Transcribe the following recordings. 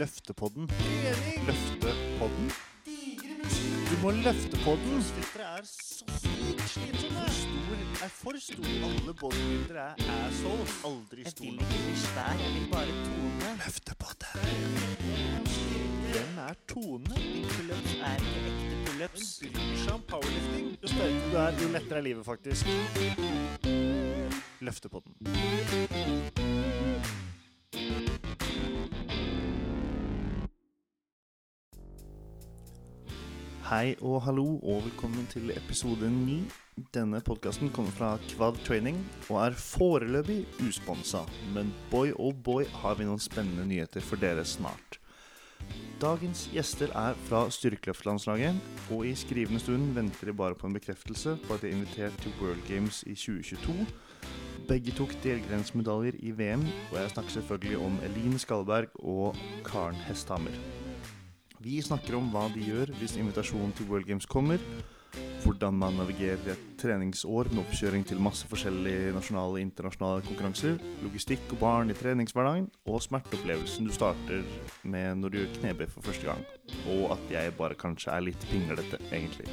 Løftepodden. Løftepodden? Du må løfte podden! Crossfittere er så sykt slitsomme! Stor er for stor. Alle bodybuildere er assholes. Aldri Jeg vil ikke bli svær, jeg vil bare tone. Løftepodden. Hvem er Tone? Pullups er ikke ekte Hun pullups. bryr seg om powerlifting. Jo sterkere du er, jo lettere er livet, faktisk. Løftepodden. Hei og hallo, og velkommen til episode 9. Denne podkasten kommer fra Kvad Training og er foreløpig usponsa, men boy oh boy har vi noen spennende nyheter for dere snart. Dagens gjester er fra styrkeløftlandslaget, og i skrivende stund venter de bare på en bekreftelse på at de er invitert til World Games i 2022. Begge tok delgrensmedaljer i VM, og jeg snakker selvfølgelig om Eline Skalberg og Karen Hesthammer. Vi snakker om hva de gjør hvis invitasjonen til World Games kommer, hvordan man navigerer et treningsår med oppkjøring til masse forskjellige nasjonale og internasjonale konkurranser, logistikk og barn i treningshverdagen, og smerteopplevelsen du starter med når du gjør knebøy for første gang. Og at jeg bare kanskje er litt pinglete, egentlig.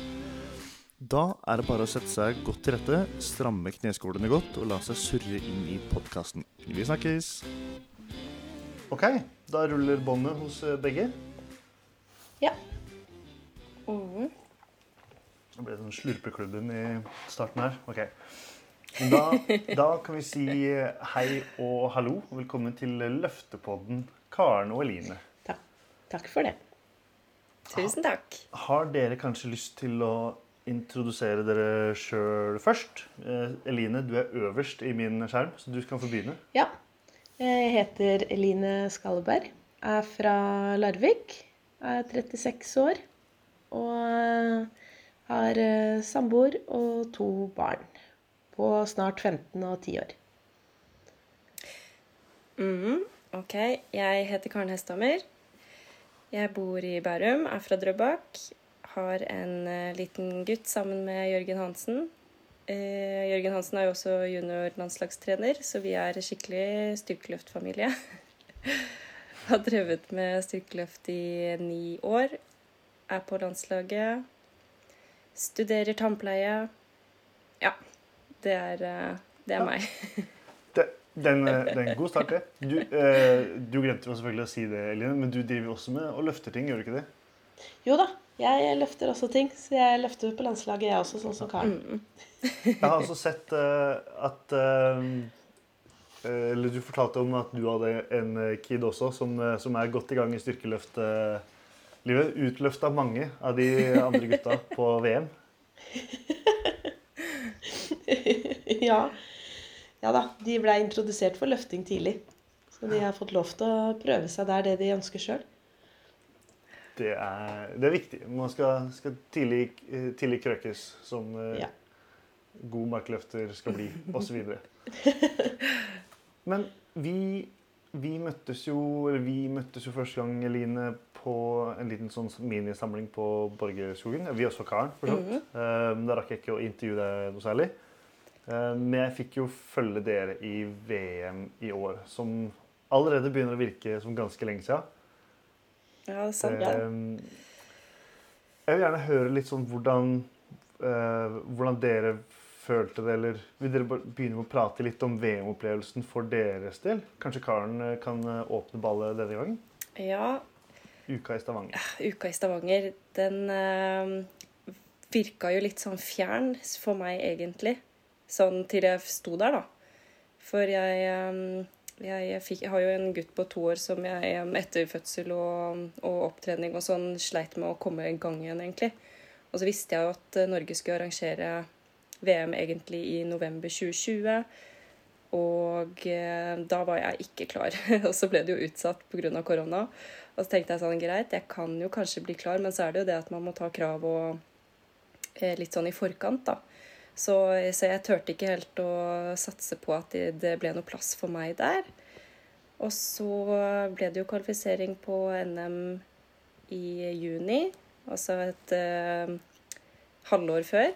Da er det bare å sette seg godt til rette, stramme kneskålene godt og la seg surre inn i podkasten. Vi snakkes! OK, da ruller båndet hos eh, begge. Ja. Mm. Det ble sånn slurpeklubben i starten her. Ok. Da, da kan vi si hei og hallo. Velkommen til Løftepodden, Karen og Eline. Takk for det. Tusen takk. Har dere kanskje lyst til å introdusere dere sjøl først? Eh, Eline, du er øverst i min skjerm, så du kan få begynne. Ja. Jeg heter Eline Skalleberg. Er fra Larvik. Er 36 år. Og har eh, samboer og to barn. På snart 15 og 10 år. Mhm, Ok, jeg heter Karen Hesthammer. Jeg bor i Bærum, er fra Drøbak. Har en eh, liten gutt sammen med Jørgen Hansen. Eh, Jørgen Hansen er jo også juniorlandslagstrener, så vi er skikkelig styrkeløftfamilie. Har drevet med styrkeløft i ni år. Er på landslaget. Studerer tannpleie. Ja, det er, eh, det er Ja. meg. Det, den, eh, det er en god start, det. Du, eh, du glemte jo selvfølgelig å si det, Eline, men du driver også med og løfter ting, gjør du ikke det? Jo da, jeg løfter også ting. Så jeg løfter på landslaget, jeg også, sånn som Karen. Mm. Jeg har også sett uh, at eh, Eller du fortalte om at du hadde en eh, kid også som, eh, som er godt i gang i styrkeløftlivet. Utløfta mange av de andre gutta på VM. ja. ja da, de ble introdusert for løfting tidlig. Så de har fått lov til å prøve seg der, det de ønsker sjøl. Det det er viktig. Man skal, skal tidlig, eh, tidlig krøkes, som eh, Ja. god markløfter skal bli, osv. Men vi, vi møttes jo eller vi møttes jo første gang, Eline, på en liten sånn minisamling på Borgerskogen. Vi også Karen, for så vidt. Eh, Da rakk jeg ikke å intervjue deg noe særlig. Eh, Men jeg fikk jo følge dere i VM i år, som allerede begynner å virke som ganske lenge siden. Ja, det er sant. det. Eh, Jeg vil gjerne høre litt sånn hvordan, eh, hvordan dere følte det, eller vil dere begynne med å prate litt om VM-opplevelsen for deres del? Kanskje Karen eh, kan eh, åpne ballet denne gangen? Ja, Uka i Stavanger. uka i Stavanger, den eh, virka jo litt sånn fjern for meg, egentlig. Sånn til jeg sto der, da. For jeg, eh, jeg, fikk, jeg har jo en gutt på to år som jeg etter fødsel og, og opptrening og sånn sleit med å komme i gang igjen, egentlig. Og så visste jeg jo at Norge skulle arrangere VM egentlig i november 2020. Og eh, da var jeg ikke klar. og så ble det jo utsatt pga. korona. Og så tenkte jeg sånn, greit, jeg kan jo kanskje bli klar, men så er det jo det at man må ta krav og eh, litt sånn i forkant, da. Så, så jeg turte ikke helt å satse på at det, ble noe plass for meg der. Og så ble det jo kvalifisering på NM i juni, altså et eh, halvår før,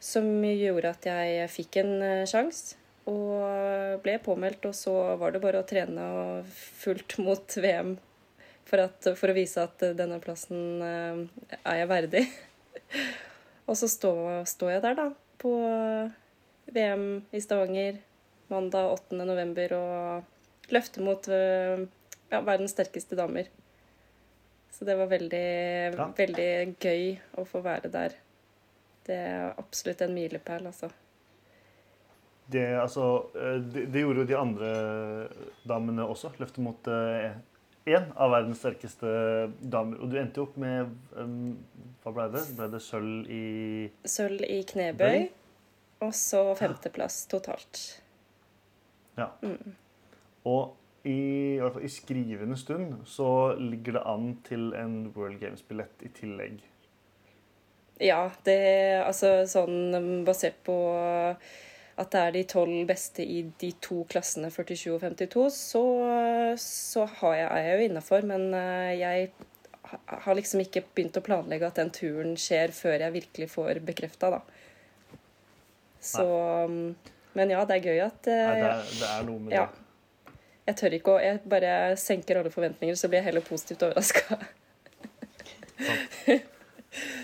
som gjorde at jeg fikk en eh, sjanse. Og ble påmeldt, og så var det bare å trene og fullt mot VM For, at, for å vise at eh, denne plassen eh, er jeg verdig. og så står, stå jeg der, da, på VM i Stavanger mandag 8. november og løfter mot eh, ja, verdens sterkeste damer. Så det var veldig, veldig gøy å få være der. Det er absolutt en milepæl, altså. Det, altså, eh, det, det gjorde jo de andre damene også. Løftet mot én av verdens sterkeste damer. Og du endte jo opp med um, Hva ble det? Ble det sølv i Sølv i knebøy, og så femteplass totalt. Ja. Og i, i, hvert fall i skrivende stund så ligger det an til en World Games-billett i tillegg. Ja, det Altså sånn basert på at det er de tolv beste i de to klassene 47 og 52, så, så har jeg, er jeg jo innafor. Men eh, jeg har liksom ikke begynt å planlegge at den turen skjer før jeg virkelig får bekrefta, da. Så Nei. Men ja, det er gøy at eh, Nei, det, er, det er noe med ja. det. Jeg tør ikke å Jeg bare senker alle forventninger, så blir jeg heller positivt overraska.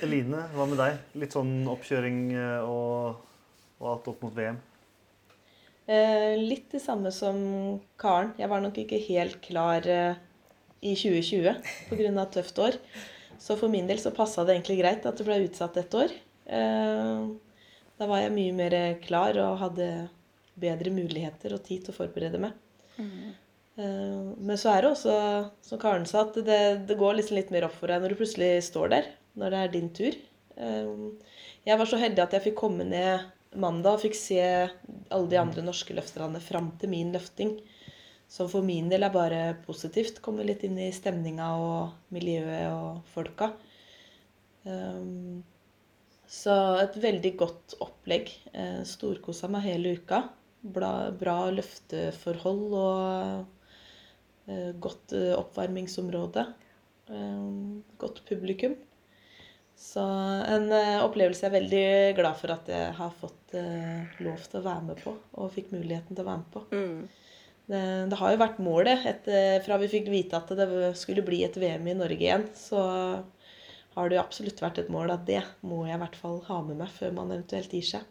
Eline, hva med deg? Litt sånn oppkjøring eh, og, og alt opp mot VM? Eh, litt det samme som Karen. Jeg var nok ikke helt klar eh, i 2020 pga. et tøft år. Så for min del så passa det egentlig greit at det ble utsatt et år. Eh, da var jeg mye mer klar og hadde bedre muligheter og tid til å forberede meg. Eh, men så er det også, som Karen sa, at det, det går liksom litt mer opp for deg når du plutselig står der, når det er din tur. Eh, Jeg var så heldig at jeg fikk komme ned mandag og fikk se alle de andre norske løfterne fram til min løfting. Som for min del er bare positivt. Komme litt inn i stemninga og miljøet og folka. Um, så et veldig godt opplegg. Eh, Storkosa meg hele uka. Bra, løfteforhold og eh, godt eh, oppvarmingsområde. Um, godt publikum. Så en eh, opplevelse jeg er veldig glad for at jeg har fått eh, lov til å være med på, og fikk muligheten til å være med på. Mm. Det, det har jo vært målet etter, fra vi fikk vite at det skulle bli et VM i Norge igjen. Så har det jo absolutt vært et mål at det må jeg i hvert fall ha med meg før man eventuelt gir seg.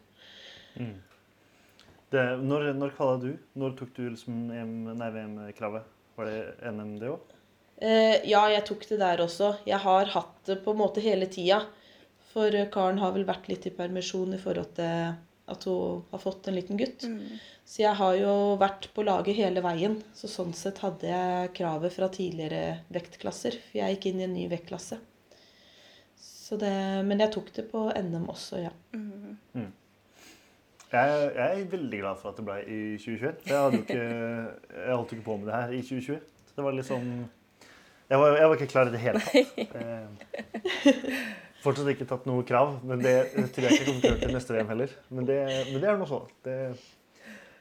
Det, når når kvala du? Når tok du liksom VM-kravet? Var det NM det òg? Eh, ja, jeg tok det der også. Jeg har hatt det på en måte hele tida. For eh, Karen har vel vært litt i permisjon i forhold til at hun har fått en liten gutt. Så jeg har jo vært på laget hele veien. Så sånn sett hadde jeg kravet fra tidligere vektklasser. For jeg gikk inn i en ny vektklasse. Så det, men jeg tok det på NM også, ja. Jeg, jeg er veldig glad for at det ble i 2021. For jeg, hadde jo ikke, jeg holdt ikke på med det her i 2020. Så det var litt sånn Jeg var, jeg var ikke klar i det hele tatt. Eh, fortsatt ikke tatt noe krav, men det, tror jeg ikke kommer til å gjøre til neste VM heller. Men det, men det er noe sånn. Det,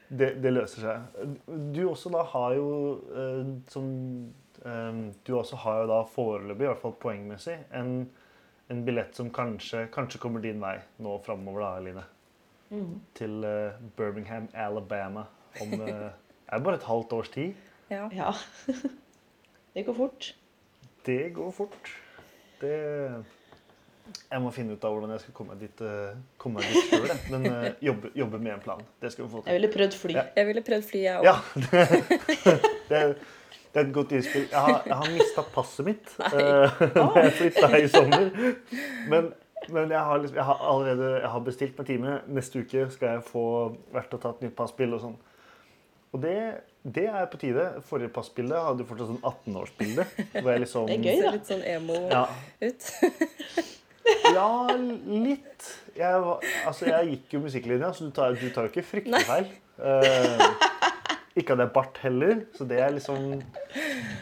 det, det løser seg. Du også da har jo eh, som eh, Du også har jo da foreløpig, i hvert fall poengmessig, en, en billett som kanskje, kanskje kommer din vei nå framover, da, Eline til eh, Birmingham, Alabama om eh, er det bare et halvt års tid. Ja. Ja. Det går fort. Det går fort. Det Jeg må finne ut av hvordan jeg skal komme dit, eh, komme dit sjøl. Men eh, jobbe, jobbe med en plan. Det skal vi få Jeg ville prøvd fly. Ja. Jeg ville prøvd fly, jeg òg. Ja, det, det, er- det er et godt innspill. Jeg har, jeg har mista passet mitt eh, da jeg flytta i sommer. Men, men jeg, har liksom, jeg har allerede jeg har bestilt meg time. Neste uke skal jeg få vært og tatt nytt passbilde og sånn. Og det, det er på tide. Forrige passbilde hadde jo fortsatt sånn 18-årsbilde. Liksom Det er gøy, Ser da. litt sånn emo Ja, ut. ja litt. Jeg, var, altså, jeg gikk jo musikklinja, så du tar, du tar jo ikke fryktelig feil. Uh, ikke hadde jeg bart heller, så det er liksom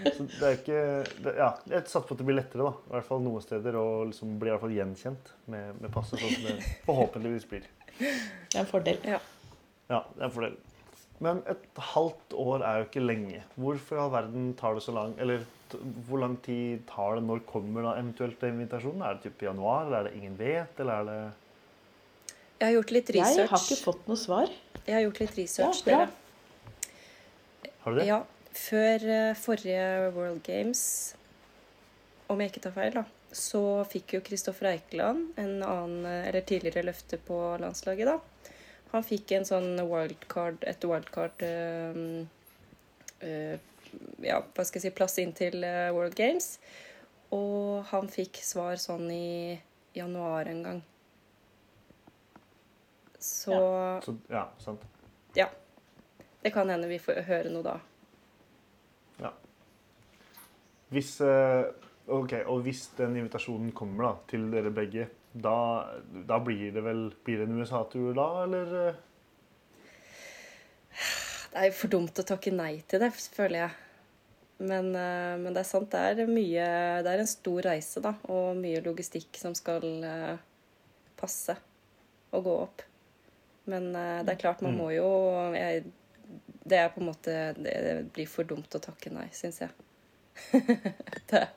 så Det er ikke det, Ja, jeg satser på at det blir lettere, da. I hvert fall noen steder. Og liksom blir i hvert fall gjenkjent med, med passet, sånn som det forhåpentligvis blir. Det er en fordel. Ja. Ja, det er en fordel. Men et halvt år er jo ikke lenge. Hvorfor i all verden tar det så lang Eller t- hvor lang tid tar det? Når kommer da eventuelt invitasjonen? Er det typ i januar, eller er det ingen vet, eller er det Jeg har gjort litt research. Jeg har ikke fått noe svar. Jeg har gjort litt research, Ja, dere. Har du det? Ja, før eh, forrige World Games om jeg ikke tar feil, da, så fikk jo Kristoffer Eikeland, en annen, eh, eller tidligere løfte på landslaget, da Han fikk en sånn wildcard, et wildcard eh, eh, Ja, hva skal jeg si, plass inn til eh, World Games. Og han fikk svar sånn i januar en gang. Så Så, ja, sant. ja. Det kan hende vi får høre noe da. Ja. Hvis, ok, og hvis den invitasjonen kommer da, til dere begge, da, da blir det vel blir det en USA-tur da, eller? Det er jo for dumt å takke nei til det, føler jeg. Men, eh, men det er sant, det er mye Det er en stor reise, da. Og mye logistikk som skal eh, passe og gå opp. Men eh, det er klart, man Mm. må jo jeg, Det er på en måte Det, det blir for dumt å takke nei, syns jeg. det.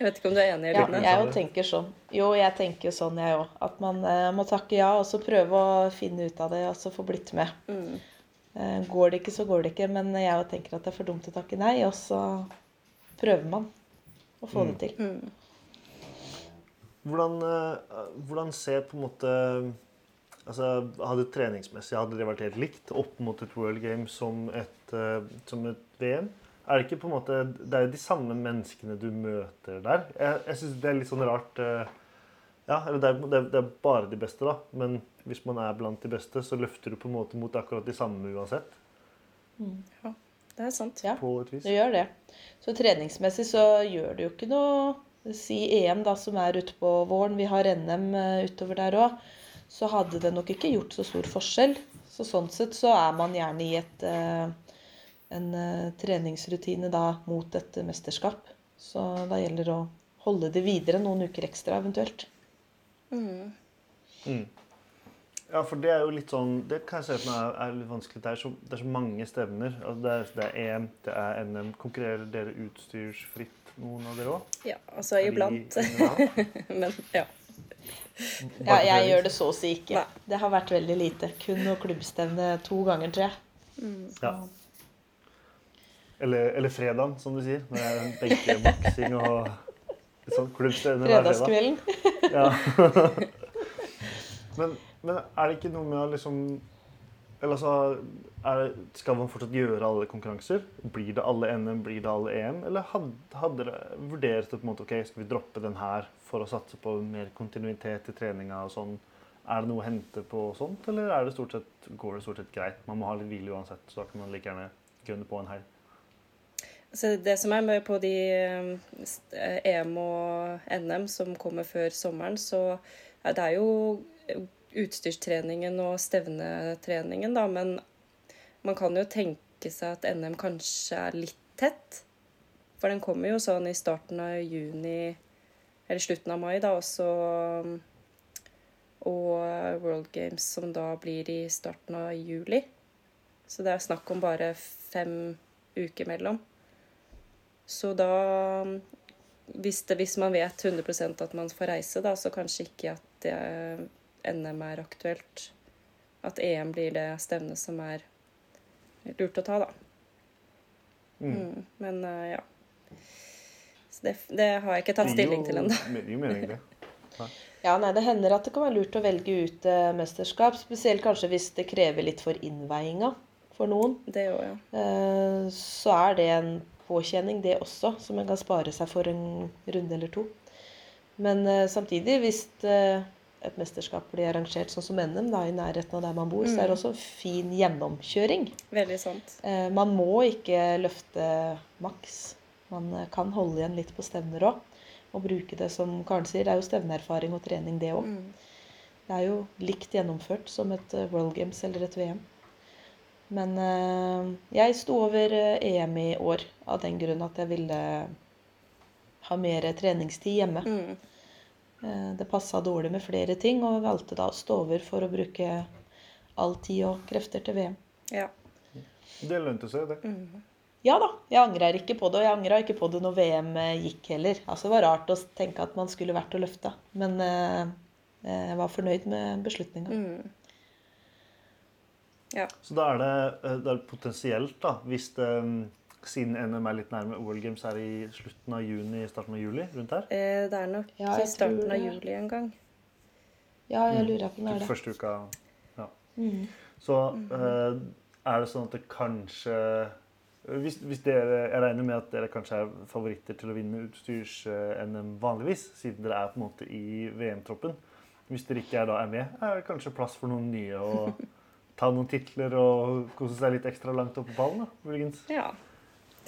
Jeg vet ikke om du er enig, Ja, Line? jeg jo tenker sånn. Jo, jeg tenker sånn, jeg òg. At man eh, må takke ja, og så prøve å finne ut av det, og så få blitt med. Mm. Eh, går det ikke, så går det ikke. Men jeg òg tenker at det er for dumt å takke nei, og så prøver man å få Mm. det til. Mm. Hvordan, eh, hvordan ser på en måte altså, Hadde treningsmessig hadde det vært helt likt opp mot et World Game som et, eh, som et VM? Er det ikke på en måte Det er jo de samme menneskene du møter der. Jeg, jeg syns det er litt sånn rart eh, Ja, eller det er, det, er, det bare de beste, da. Men hvis man er blant de beste, så løfter du på en måte mot akkurat de samme uansett. Ja, Det er sant. Ja. På et vis. Det gjør det. Så treningsmessig så gjør det jo ikke noe Si EM, da, som er ute på våren. Vi har NM eh, utover der òg. Så hadde det nok ikke gjort så stor forskjell. Så sånn sett så er man gjerne i et eh, en eh, treningsrutine da mot et mesterskap. Så da gjelder det å holde det videre noen uker ekstra eventuelt. Mm. Mm. Ja, for det er jo litt sånn Det kan jeg se for meg er, litt vanskelig. Det er så, det er så mange stevner. Altså det, er, det er EM, det er NM. Konkurrerer dere utstyrsfritt, noen av dere òg? Ja, altså iblant. Men ja. Ja, jeg gjør det så å si ikke. Nei. Det har vært veldig lite. Kun noe klubbstevne to ganger, tror jeg. Ja. Eller, eller fredagen, som du sier. Er en benkeboksing og litt sånn klubbstevne hver fredag. Fredagskvelden. Ja. men, men er det ikke noe med å liksom Eller altså er Skal man fortsatt gjøre alle konkurranser? Blir det alle NM, blir det alle EM? Eller hadde, hadde dere vurdert det på en måte, ok, skal vi droppe den her for å satse på mer kontinuitet i treninga og sånn? Er det noe å hente på sånt, eller er det stort sett, går det stort sett greit? Man må ha litt hvile uansett, så da kan man like gjerne gunne på en helg. Så det som er med på de eh, EM og NM som kommer før sommeren, så er det jo utstyrstreningen og stevnetreningen, da, men man kan jo tenke seg at NM kanskje er litt tett. For den kommer jo sånn i starten av juni, eller slutten av mai, da, og Og World Games som da blir i starten av juli. Så det er snakk om bare fem uker mellom. Så da hvis, det, hvis man vet 100% at man får reise, da, så kanskje ikke at det, NM er aktuelt. At EM blir det stevnet som er lurt å ta, da. Mm. Mm. Men eh, ja. Så det, det har jeg ikke tatt stilling til ennå. Ja, nei, Det hender at det kan være lurt å velge ut eh, mesterskap. Spesielt kanskje hvis det krever litt for innveiinga for noen. Det også, ja. Eh, så er det en påkjenning, det også, som en kan spare seg for en runde eller to. Men eh, samtidig, hvis eh, et mesterskap blir arrangert sånn som NM, da, i nærheten av der man bor, så er det også fin gjennomkjøring. Veldig sant. Eh, man må ikke løfte maks. Man eh, kan holde igjen litt på stevner òg. Og bruke det som Karen sier, det er jo stevneerfaring og trening, det òg. Mm. Det er jo likt gjennomført som et eh, World Games eller et VM. Men eh, jeg sto over EM i år av den grunn at jeg ville ha mer treningstid hjemme. Mm. Eh, det passa dårlig med flere ting, og valgte da å stå over for å bruke all tid og krefter til VM. Ja. Det lønte seg, det. Mm. Ja da, jeg angrer ikke på det, og jeg angra ikke på det når VM eh, gikk heller. Altså, det var rart å tenke at man skulle vært og løfta, men eh, jeg var fornøyd med beslutninga. Mm. Ja. Så da er det, eh, det er potensielt, da, hvis det, siden NM er litt nærme. OL Games er i slutten av juni, starten av juli, rundt her. Eh, det er nok Ja, i starten av juli en gang. Ja, jeg lurer på om det er det. første uka. Ja. Mm. Så eh, er det sånn at det kanskje hvis, hvis dere, Jeg regner med at dere kanskje er favoritter til å vinne utstyrs-NM vanligvis, siden dere er på en måte i VM-troppen. Hvis dere ikke er, da er med, er det kanskje plass for noen nye å ta noen titler og kose seg litt ekstra langt opp på pallen? da, muligens. Ja.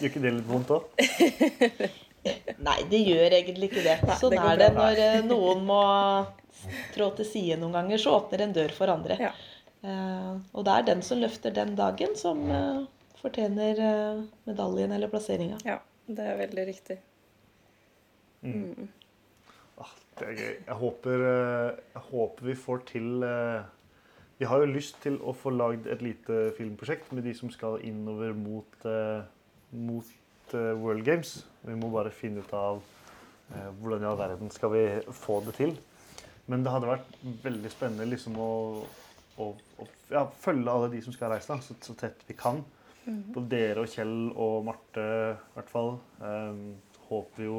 Gjør ikke det litt vondt òg? Nei, det gjør egentlig ikke det. Nei, sånn det er det når eh, noen må trå til side noen ganger, så åpner en dør for andre. Ja. Uh, og det er den som løfter den dagen, som uh, fortjener uh, medaljen eller plasseringa. ja. Det er veldig riktig. Mm. Ah, det er gøy. Jeg håper, jeg håper vi får til Vi har jo lyst til å få lagd et lite filmprosjekt med de som skal innover mot, mot eh, World Games. Vi må bare finne ut av eh, hvordan i all verden skal vi få det til. Men det hadde vært veldig spennende liksom å, å, å ja, følge alle de som skal reise, da, så, så tett vi kan. Både dere og Kjell og Marte i hvert fall. Um, håper jo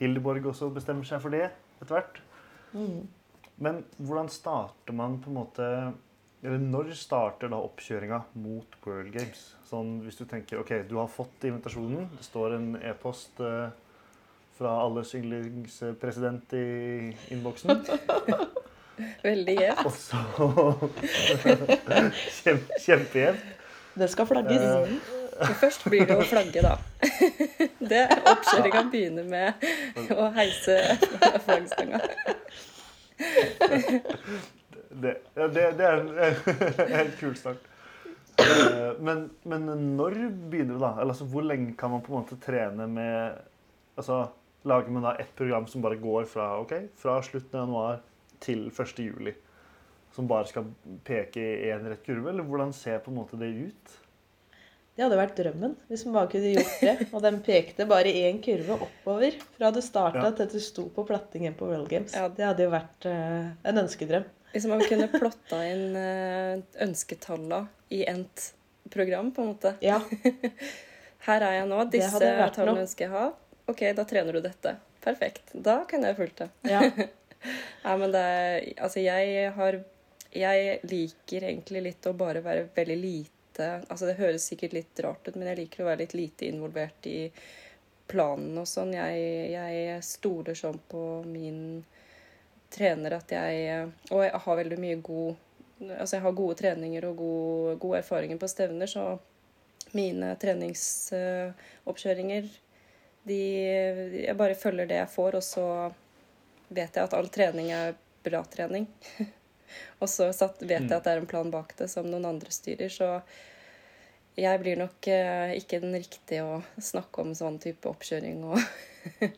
Hildeborg også bestemmer seg for det etter hvert. Mm. Men hvordan starter man på en måte Eller når starter da oppkjøringa mot World Games? Sånn hvis du tenker OK, du har fått invitasjonen. Det står en e-post eh, fra alles yndlingspresident i innboksen. Veldig gjevt. Og så Kjempe, Kjempegjevt. Det skal flagges. Eh, Først blir det å flagge, da. Det Oppkjøringa begynner med å heise flaggstanga. Det, det, det er en, en helt kul start. Eh, Men, men når begynner du, da? Eller altså, hvor lenge kan man på en måte trene med altså, Lager man da et program som bare går fra, okay, fra slutten av januar til 1. juli? Som bare skal peke i én rett kurve? Eller hvordan ser på en måte det ut? Det hadde vært drømmen hvis man bare kunne gjort det. Og den pekte bare én kurve oppover fra du starta Ja. til du sto på plattingen på World Games. Ja. Det hadde jo vært uh, en ønskedrøm. Hvis man kunne plotta inn eh, ønsketalla i endt program, på en måte. Ja. Her er jeg nå. Disse tallene ønsker jeg ha. OK, da trener du dette. Perfekt. Da kunne jeg fulgt det. ja. Nei, men det er Altså, jeg har Jeg liker egentlig litt å bare være veldig lite Altså, det høres sikkert litt rart ut, men jeg liker å være litt lite involvert i planen og sånn. Jeg, jeg stoler sånn på min trener at jeg Og jeg har veldig mye god Altså, jeg har gode treninger og god, gode erfaringer på stevner, så mine treningsoppkjøringer de Jeg bare følger det jeg får, og så vet jeg at all trening er bra trening. og så satt, vet jeg at det er en plan bak det som noen andre styrer, så jeg blir nok eh, ikke den riktige å snakke om sånn type oppkjøring og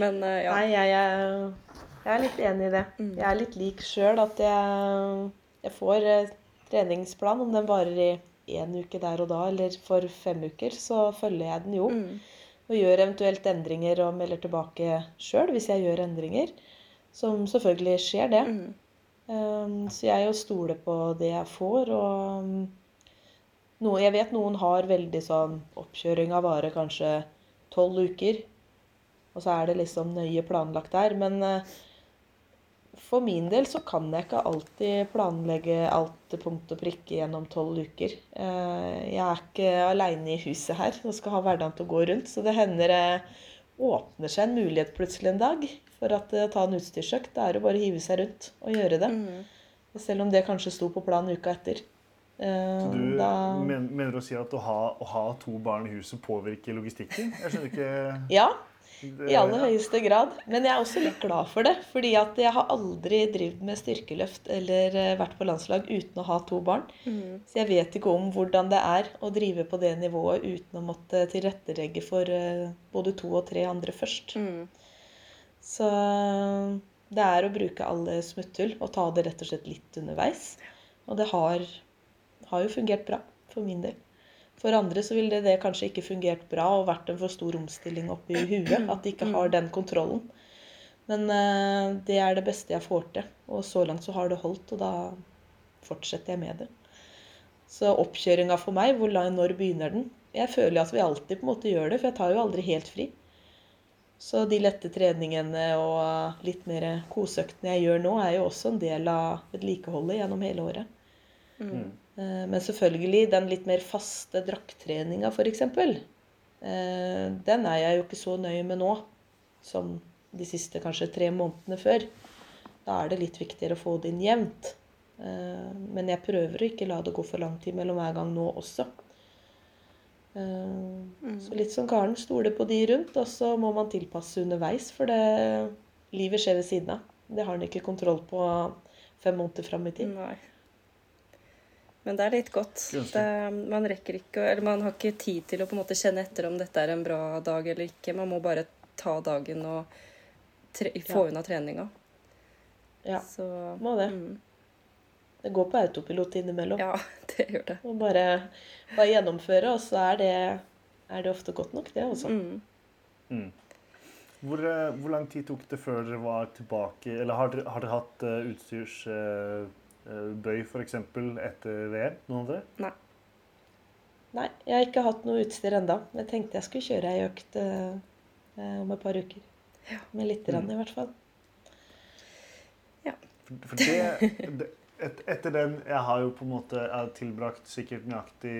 Men uh, ja. Nei, jeg, jeg, jeg er litt enig i det. Mm. Jeg er litt lik sjøl at jeg, jeg får eh, treningsplan. Om den varer i én uke der og da eller for fem uker, så følger jeg den jo. Mm. Og gjør eventuelt endringer og melder tilbake sjøl hvis jeg gjør endringer. Som selvfølgelig skjer, det. Mm. Um, så jeg jo stoler på det jeg får, og um, jeg vet noen har veldig sånn av vare kanskje tolv uker, og så er det liksom nøye planlagt der. Men eh, for min del så kan jeg ikke alltid planlegge alt til punkt og prikke gjennom tolv uker. Eh, jeg er ikke aleine i huset her og skal ha hverdagen til å gå rundt, så det hender det åpner seg en mulighet plutselig en dag for at eh, ta en utstyrsøkt. Da er å bare hive seg rundt og gjøre det. Mm. Selv om det kanskje sto på planen uka etter. Eh, Så du da, men, mener å si at å ha, å ha to barn i huset påvirker logistikken? Jeg skjønner ikke ja, det- i aller høyeste grad. Men jeg er også litt glad for det. Fordi at jeg har aldri drevet med styrkeløft eller eh, vært på landslag uten å ha to barn. Mm. Så jeg vet ikke om hvordan det er å drive på det nivået uten å måtte tilrettelegge for eh, både to og tre andre først. Mm. Så det er å bruke alle smutthull og ta det rett og slett litt underveis. Og det har, har jo fungert bra for min del. For andre så ville det kanskje ikke fungert bra og vært en for stor omstilling oppi huet. At de ikke har den kontrollen. Men eh, det er det beste jeg får til. Og så langt så har det holdt, og da fortsetter jeg med det. Så oppkjøringa for meg, hvor lang, når begynner den? Jeg føler at vi alltid på en måte gjør det, for jeg tar jo aldri helt fri. Så de lette treningene og litt mer koseøktene jeg gjør nå, er jo også en del av vedlikeholdet gjennom hele året. Mm. Eh, Men selvfølgelig den litt mer faste drakttreninga, f.eks. Den er jeg jo ikke så nøye med nå som de siste kanskje tre månedene før. Da er det litt viktigere å få det inn jevnt. Eh, Men jeg prøver å ikke la det gå for lang tid mellom hver gang nå også. Eh, Så litt som Karen, stole på de rundt, og så må man tilpasse underveis, for det, livet skjer ved siden av. Det har en ikke kontroll på fem måneder fram i tid. Nei. Men det er litt godt. Det, man rekker ikke Eller man har ikke tid til å på en måte kjenne etter om dette er en bra dag eller ikke. Man må bare ta dagen og tre, få Ja. unna treninga. Ja, Så må det. Mm, Det går på autopilot innimellom. ja, det gjør det. Og bare, bare gjennomføre, og så er det, er det ofte godt nok, det også. Mm. Mm. Hvor, eh, hvor lang tid tok det før dere var tilbake Eller har dere, har dere hatt uh, utstyrsbøy f.eks. etter VM? Noen av Nei. Nei, jeg har ikke hatt noe utstyr enda. Jeg tenkte jeg skulle kjøre ei økt eh, eh, om et par uker. Ja. Med lite grann, i hvert fall. For, for det, det et, Etter den Jeg har jo på en måte tilbrakt sikkert nøyaktig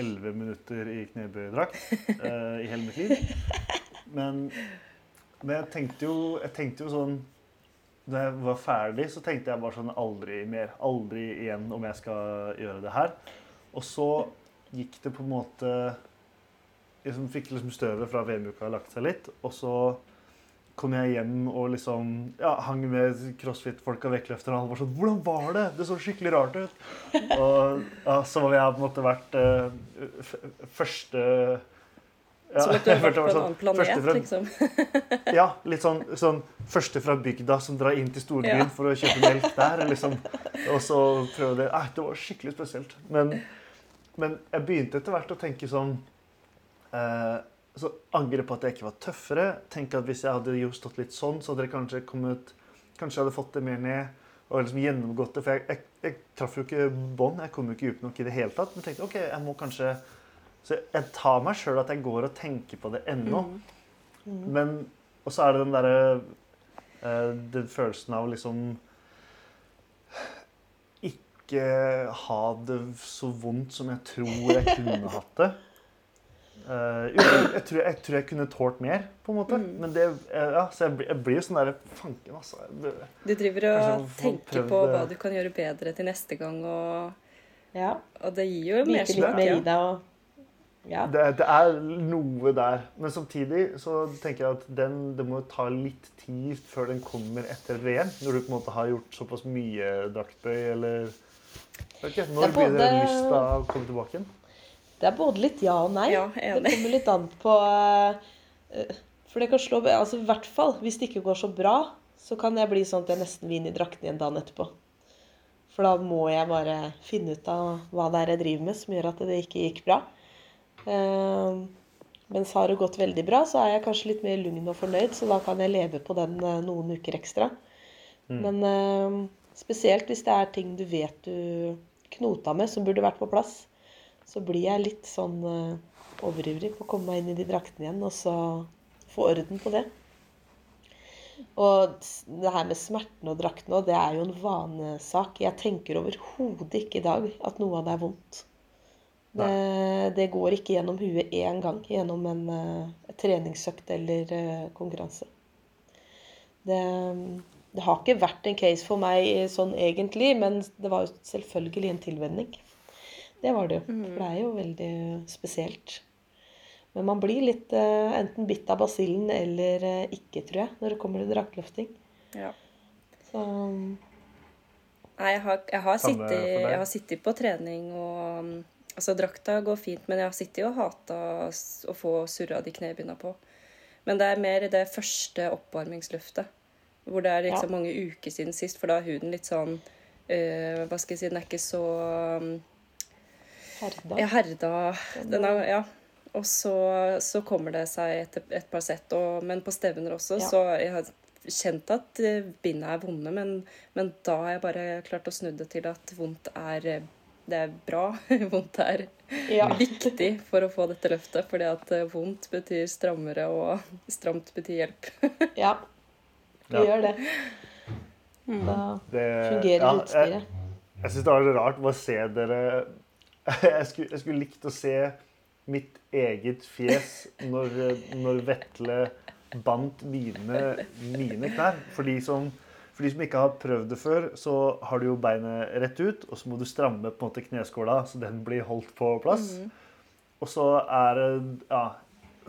11 minutter i knebøydrakt eh, i hele mitt liv. Men, men jeg tenkte jo Jeg tenkte jo sånn Da jeg var ferdig, så tenkte jeg bare sånn Aldri mer. Aldri igjen om jeg skal gjøre det her. Og så gikk det på en måte liksom Fikk liksom støvet fra VM-uka lagt seg litt, og så kom jeg hjem og liksom ja, hang med crossfit-folka og vektløfterne. Og alle var sånn 'Hvordan var det?' Det så skikkelig rart ut. Og ja, så har jeg på en måte vært eh, første ja, Som at du har vært på en annen sånn, første planet, fra, liksom. Ja, litt sånn, sånn første fra bygda som drar inn til storbyen Ja. for å kjøpe melk der. Liksom. Og så prøve det. Nei, det var skikkelig spesielt. Men, men jeg begynte etter hvert å tenke sånn eh, Så angre på at jeg ikke var tøffere. Tenke at hvis jeg hadde jo stått litt sånn, så hadde jeg kanskje kommet Kanskje jeg hadde fått det mer ned og liksom gjennomgått det. For jeg, jeg, jeg traff jo ikke bånd. Jeg kom jo ikke dypt nok i det hele tatt. Men tenkte OK, jeg må kanskje Så jeg tar meg sjøl at jeg går og tenker på det ennå. Mm. Men Og så er det den derre eh, Den følelsen av liksom Ikke ha det så vondt som jeg tror jeg kunne hatt det. Uh, jo, jeg, jeg, tror, jeg tror jeg kunne tålt mer, på en måte. Mm. Men det eh, Ja, så jeg, blir- jeg blir jo sånn derre Fanken, altså. Jeg, Du driver og tenker på det. hva du kan gjøre bedre til neste gang, og, Ja. og det gir jo litt mer Ja. i deg og Ja. det, det er noe der. Men samtidig så tenker jeg at den, det må ta litt tid før den kommer etter et VM. Når du på en måte har gjort såpass mye draktbøy, eller okay, Når Det er blir det lyst til å komme tilbake igjen? Det er både litt ja og nei. Ja, Det kommer litt an på eh, For det kan slå altså I hvert fall hvis det ikke går så bra, så kan jeg bli sånn at jeg nesten vil inn i drakten igjen dagen etterpå. For da må jeg bare finne ut av hva det er jeg driver med som gjør at det ikke gikk bra. Eh, mens har det gått veldig bra, så er jeg kanskje litt mer lugn og fornøyd, så da kan jeg leve på den eh, noen uker ekstra. Men eh, spesielt hvis det er ting du vet du knota med, som burde vært på plass, så blir jeg litt sånn eh, overivrig på å komme meg inn i de draktene igjen, og så få orden på det. Og det her med smertene og draktene, det er jo en vanesak. Jeg tenker overhodet ikke i dag at noe av det er vondt. Det, det går ikke gjennom huet én gang gjennom en uh, treningsøkt eller uh, konkurranse. Det, det har ikke vært en case for meg sånn egentlig, men det var jo selvfølgelig en tilvenning. Det var det jo. For det er jo veldig spesielt. Men man blir litt uh, enten bitt av basillen eller ikke, tror jeg, når det kommer til draktløfting. Ja. Så Nei, jeg har, jeg, har sittet, jeg har sittet på trening og um, Altså, drakta går fint, men jeg har sittet og hata å få surra de knebøyene på. Men det er mer det første oppvarmingsløftet. Hvor det er liksom Ja. mange uker siden sist, for da er huden litt sånn eh, Hva skal jeg si Den er ikke så um, herda. Ja, herda den er, Ja. Og så, så kommer det seg etter et par sett. Og, men på stevner også, Ja. så jeg har kjent at eh, bindene er vonde, men, men da har jeg bare klart å snu det til at vondt er eh, det er bra. Vondt er Ja. viktig for å få dette løftet, fordi at eh, vondt betyr strammere, og stramt betyr hjelp. ja. Det Ja. gjør det. Da Det, fungerer ja, utstyret. Jeg, jeg syns det var litt rart å se dere jeg skulle, jeg skulle likt å se mitt eget fjes når, når Vetle bandt mine, mine knær. For de, som, for de som ikke har prøvd det før, så har du jo beinet rett ut, og så må du stramme på en måte kneskåla så den blir holdt på plass. Og så er det ja,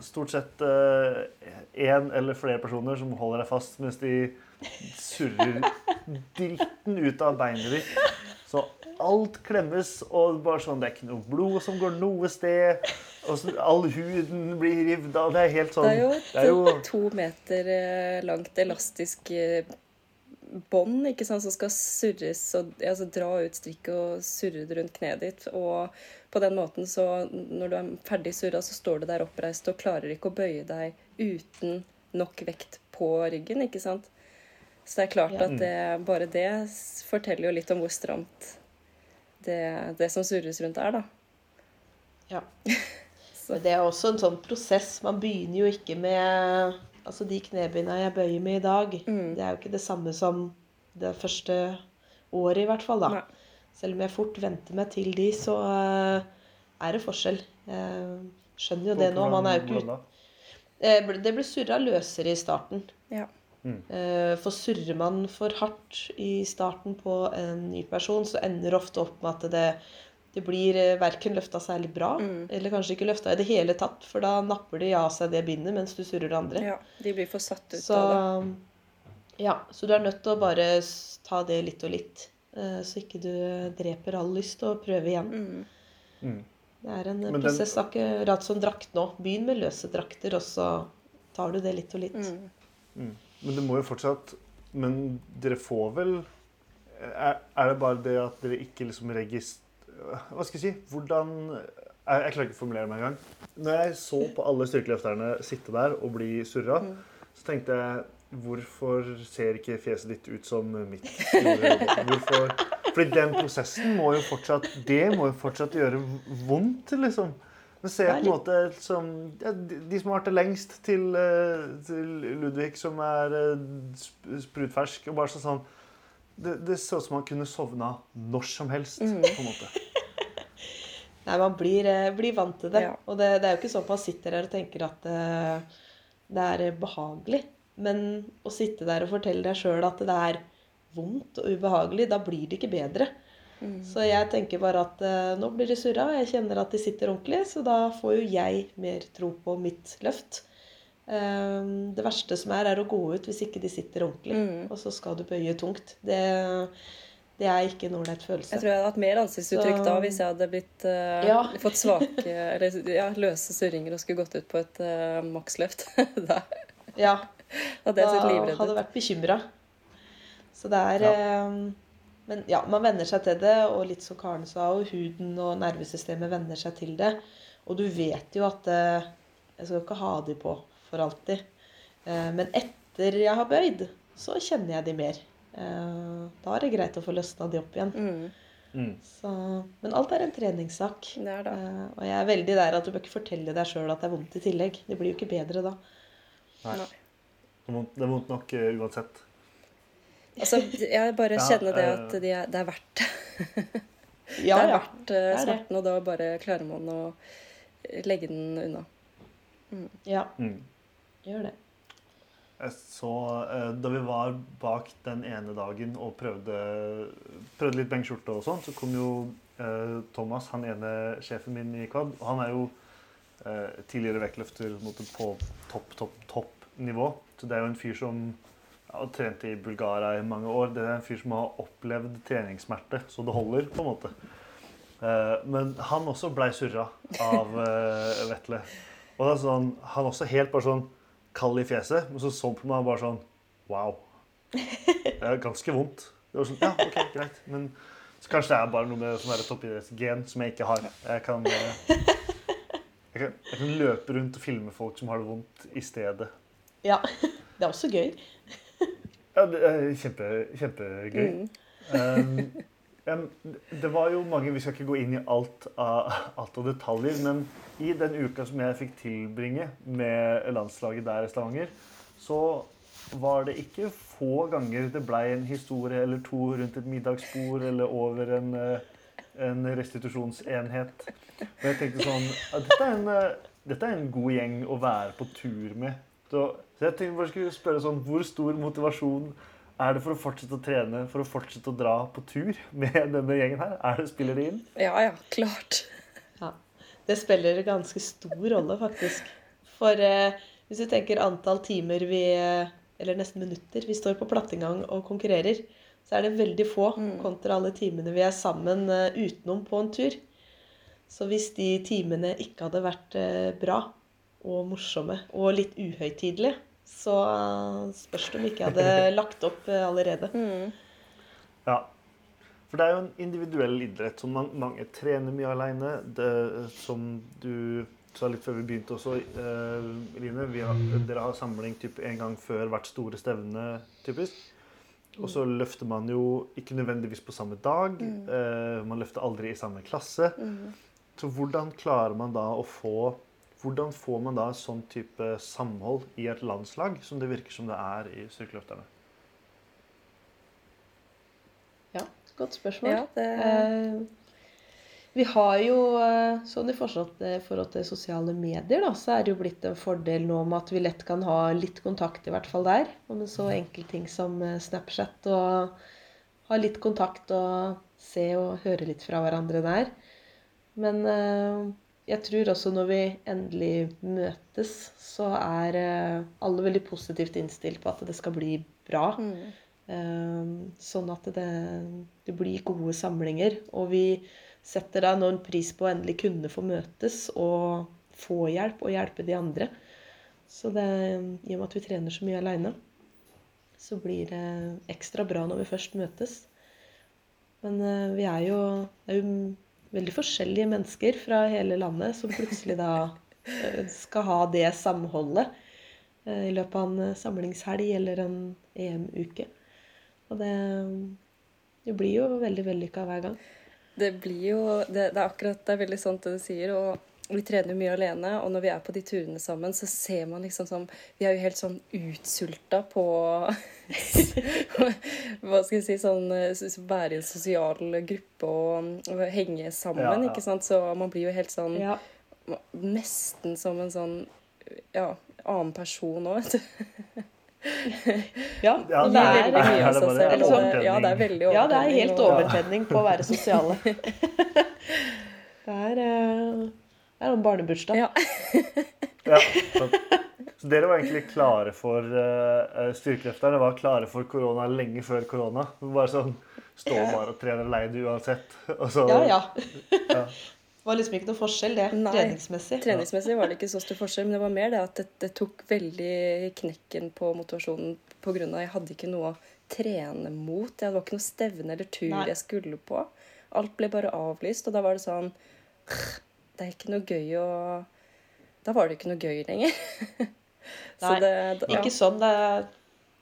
stort sett én eller flere personer som holder deg fast mens de surrer dritten ut av beinet ditt. Så alt klemmes, og bare sånn, det er ikke noe blod som går noe sted. Og så all huden blir rivd av. Det er helt sånn Det er jo et det er jo, to meter eh, langt elastisk eh, bånd ikke sant, som skal surres og altså, dra ut strikket og surre det rundt kneet ditt. Og på den måten, så når du er ferdig surra, så står du der oppreist og klarer ikke å bøye deg uten nok vekt på ryggen, ikke sant. Så det er klart Ja. at det, bare det forteller jo litt om hvor stramt det, det som surres rundt er, da. Ja. Så. Det er også en sånn prosess. Man begynner jo ikke med Altså de knebeina jeg bøyer med i dag, Mm. det er jo ikke det samme som det første året, i hvert fall. da. Nei. Selv om jeg fort venter meg til de, så uh, er det forskjell. Jeg skjønner jo det nå. Man er jo ikke? Eh, Det ble surra løsere i starten. Ja. Mm. For surrer man for hardt i starten på en ny person, så ender det ofte opp med at det, det blir eh, verken løfta særlig bra, Mm. eller kanskje ikke løfta i det hele tatt, for da napper de av seg det bindet mens du surrer det andre. ja. De blir for satt ut Så, av det. ja, så du er nødt til å bare ta det litt og litt, eh, så ikke du dreper all lyst, og prøver igjen. Mm. Mm. Det er en Men den- prosess akkurat som drakt nå. Begynn med løse drakter, og så tar du det litt og litt. Mm. Men det må jo fortsatt Men dere får vel Er, er det bare det at dere ikke liksom regist... Hva skal jeg si? Hvordan Jeg, jeg klarer ikke å formulere meg engang. Når jeg så på alle styrkeløfterne sitte der og bli surra, så tenkte jeg Hvorfor ser ikke fjeset ditt ut som mitt? Hvorfor? Fordi den prosessen må jo fortsatt Det må jo fortsatt gjøre vondt, liksom. Men ser jeg på en måte som ja, de, som har vært det lengst, til, eh, til Ludvig, som er eh, sprutfersk og bare sånn sånn det, det ser ut som han kunne sovna når som helst, på en måte. Nei, man blir, eh, blir vant til det. Ja. Og det, det er jo ikke sånn at man sitter her og tenker at eh, det er eh, behagelig. Men å sitte der og fortelle deg sjøl at det er vondt og ubehagelig, da blir det ikke bedre. Så jeg tenker bare at uh, nå blir de surra, og jeg kjenner at de sitter ordentlig, så da får jo jeg mer tro på mitt løft. Eh, det verste som er, er å gå ut hvis ikke de sitter ordentlig, Mm. og så skal du bøye tungt. Det, det er ikke en ålreit følelse. Jeg tror jeg hadde hatt mer ansiktsuttrykk Så- da hvis jeg hadde blitt uh, Ja. fått svake eller ja, løse surringer og skulle gått ut på et uh, maksløft. da Ja, hadde jeg sett da hadde jeg vært bekymra. Så det er eh, Men ja, man venner seg til det, og litt som Karen sa, og huden og nervesystemet venner seg til det. Og du vet jo at uh, Jeg skal ikke ha de på for alltid. Uh, men etter jeg har bøyd, så kjenner jeg de mer. Eh, da er det greit å få løsna de opp igjen. Mm, Mm. Så, men alt er en treningssak. det er det. Eh, og jeg er veldig der at du bør ikke fortelle deg sjøl at det er vondt i tillegg. Det blir jo ikke bedre da. Nei. Nei. Det er vondt- nok uh, uansett. Altså, jeg bare Ja, kjenner det at de er, det er verdt det. Ja, det er verdt uh, er smerten, og da bare klarer man å legge den unna. ja. Mm. Gjør det. Så, eh, Da vi var bak den ene dagen og prøvde, prøvde litt benkskjorte og sånn, så kom jo eh, Thomas, han ene sjefen min i Quad, og han er jo eh, tidligere vektløfter på topp, topp, topp nivå. Så det er jo en fyr som har trent i Bulgaria i mange år. Det er en fyr som har opplevd treningssmerte, så det holder, på en måte. Men han også blei surra av Vetle. Og det er sånn, han også helt bare sånn kald i fjeset, men så så på meg bare sånn Wow. Det er ganske vondt. Det var sånn, ja, ok, greit. Men så kanskje det er bare noe med sånn toppidrettsgen som jeg ikke har. Jeg kan, eh, jeg, kan, jeg kan løpe rundt og filme folk som har det vondt i stedet. Ja. Det er også gøy. Ja, det er kjempe, kjempegøy. Mm. Um, Em, det var jo mange Vi skal ikke gå inn i alt av, alt av detaljer, men i den uka som jeg fikk tilbringe med landslaget der i Stavanger, så var det ikke få ganger det blei en historie eller to rundt et middagsbord eller over en, eh, en restitusjonsenhet. Og jeg tenkte sånn dette er, en, eh, dette er en god gjeng å være på tur med. Så, så jeg tenkte bare skulle spørre sånn Hvor stor motivasjon er det for å fortsette å trene, for å fortsette å dra på tur med denne gjengen her? Er det, spiller det inn? Ja, ja, klart. Ja. Det spiller en ganske stor rolle, faktisk. For eh, hvis du tenker antall timer vi eh, Eller nesten minutter vi står på plattingang og konkurrerer, så er det veldig få kontra alle timene vi er sammen uh, utenom på en tur. Så hvis de timene ikke hadde vært uh, bra og morsomme og litt uhøytidelige, så eh, spørs det om ikke jeg hadde lagt opp allerede. allerede. Ja. For det er jo en individuell idrett som man, mange trener mye aleine. Som du sa litt før vi begynte også, eh, Line. Vi har, dere har samling typ en gang før hvert store stevne, typisk. Og så løfter man jo ikke nødvendigvis på samme dag. Eh, man løfter aldri i samme klasse. Så hvordan klarer man da å få Hvordan får man da sånn type samhold i et landslag som det virker som det er i styrkeløfterne? Ja, godt spørsmål. Ja, det Eh, vi har jo, eh, sånn i forhold til, sosiale medier, da, så er det jo blitt en fordel nå med at vi lett kan ha litt kontakt, i hvert fall der. Og med så enkel ting som eh, Snapchat, og ha litt kontakt og se og høre litt fra hverandre der. Men eh, jeg tror også når vi endelig møtes, så er eh, alle veldig positivt innstilt på at det skal bli bra. Mm. Sånn at det, det blir gode samlinger. Og vi setter da enorm pris på å endelig kunne få møtes og få hjelp og hjelpe de andre. Så det, i og med at vi trener så mye aleine, så blir det ekstra bra når vi først møtes. Men eh, vi er jo, det er jo veldig forskjellige mennesker fra hele landet som plutselig da eh, skal ha det samholdet eh, i løpet av en eh, samlingshelg eller en EM-uke. Og det, det blir jo veldig vellykka hver gang. Det blir jo det, det er akkurat det er veldig sant det du sier. og vi trener mye alene, og når vi er på de turene sammen, så ser man liksom sånn Vi er jo helt sånn utsulta på Hva skal jeg si Sånn være i en sosial gruppe og, og henge sammen, Ja, ja. ikke sant. Så man blir jo helt sånn Ja. Nesten som en sånn ja, annen person òg, vet du. Ja, Ja, og Det det er er, veldig mye er av det seg selv. det-? Ja, det er veldig ja, det er helt overtenning på å være sosiale. Det er, noen barnebursdag. Ja. Ja, så, så dere var egentlig klare for uh, Styrkeløfterne var klare for korona lenge før korona. Bare sånn Stå bare og trene leid uansett. Og så, Ja, ja. Ja. Det var liksom ikke noe forskjell, det, Nei. treningsmessig. Treningsmessig var det ikke så stor forskjell, men det var mer det at det, det tok veldig knekken på motivasjonen av jeg hadde ikke noe å trene mot. Det var ikke noe stevne eller tur Nei. jeg skulle på. Alt ble bare avlyst, og da var det sånn Det er ikke noe gøy å Da var det ikke noe gøy lenger. så Nei, det, da, ja. Ikke sånn. Det er,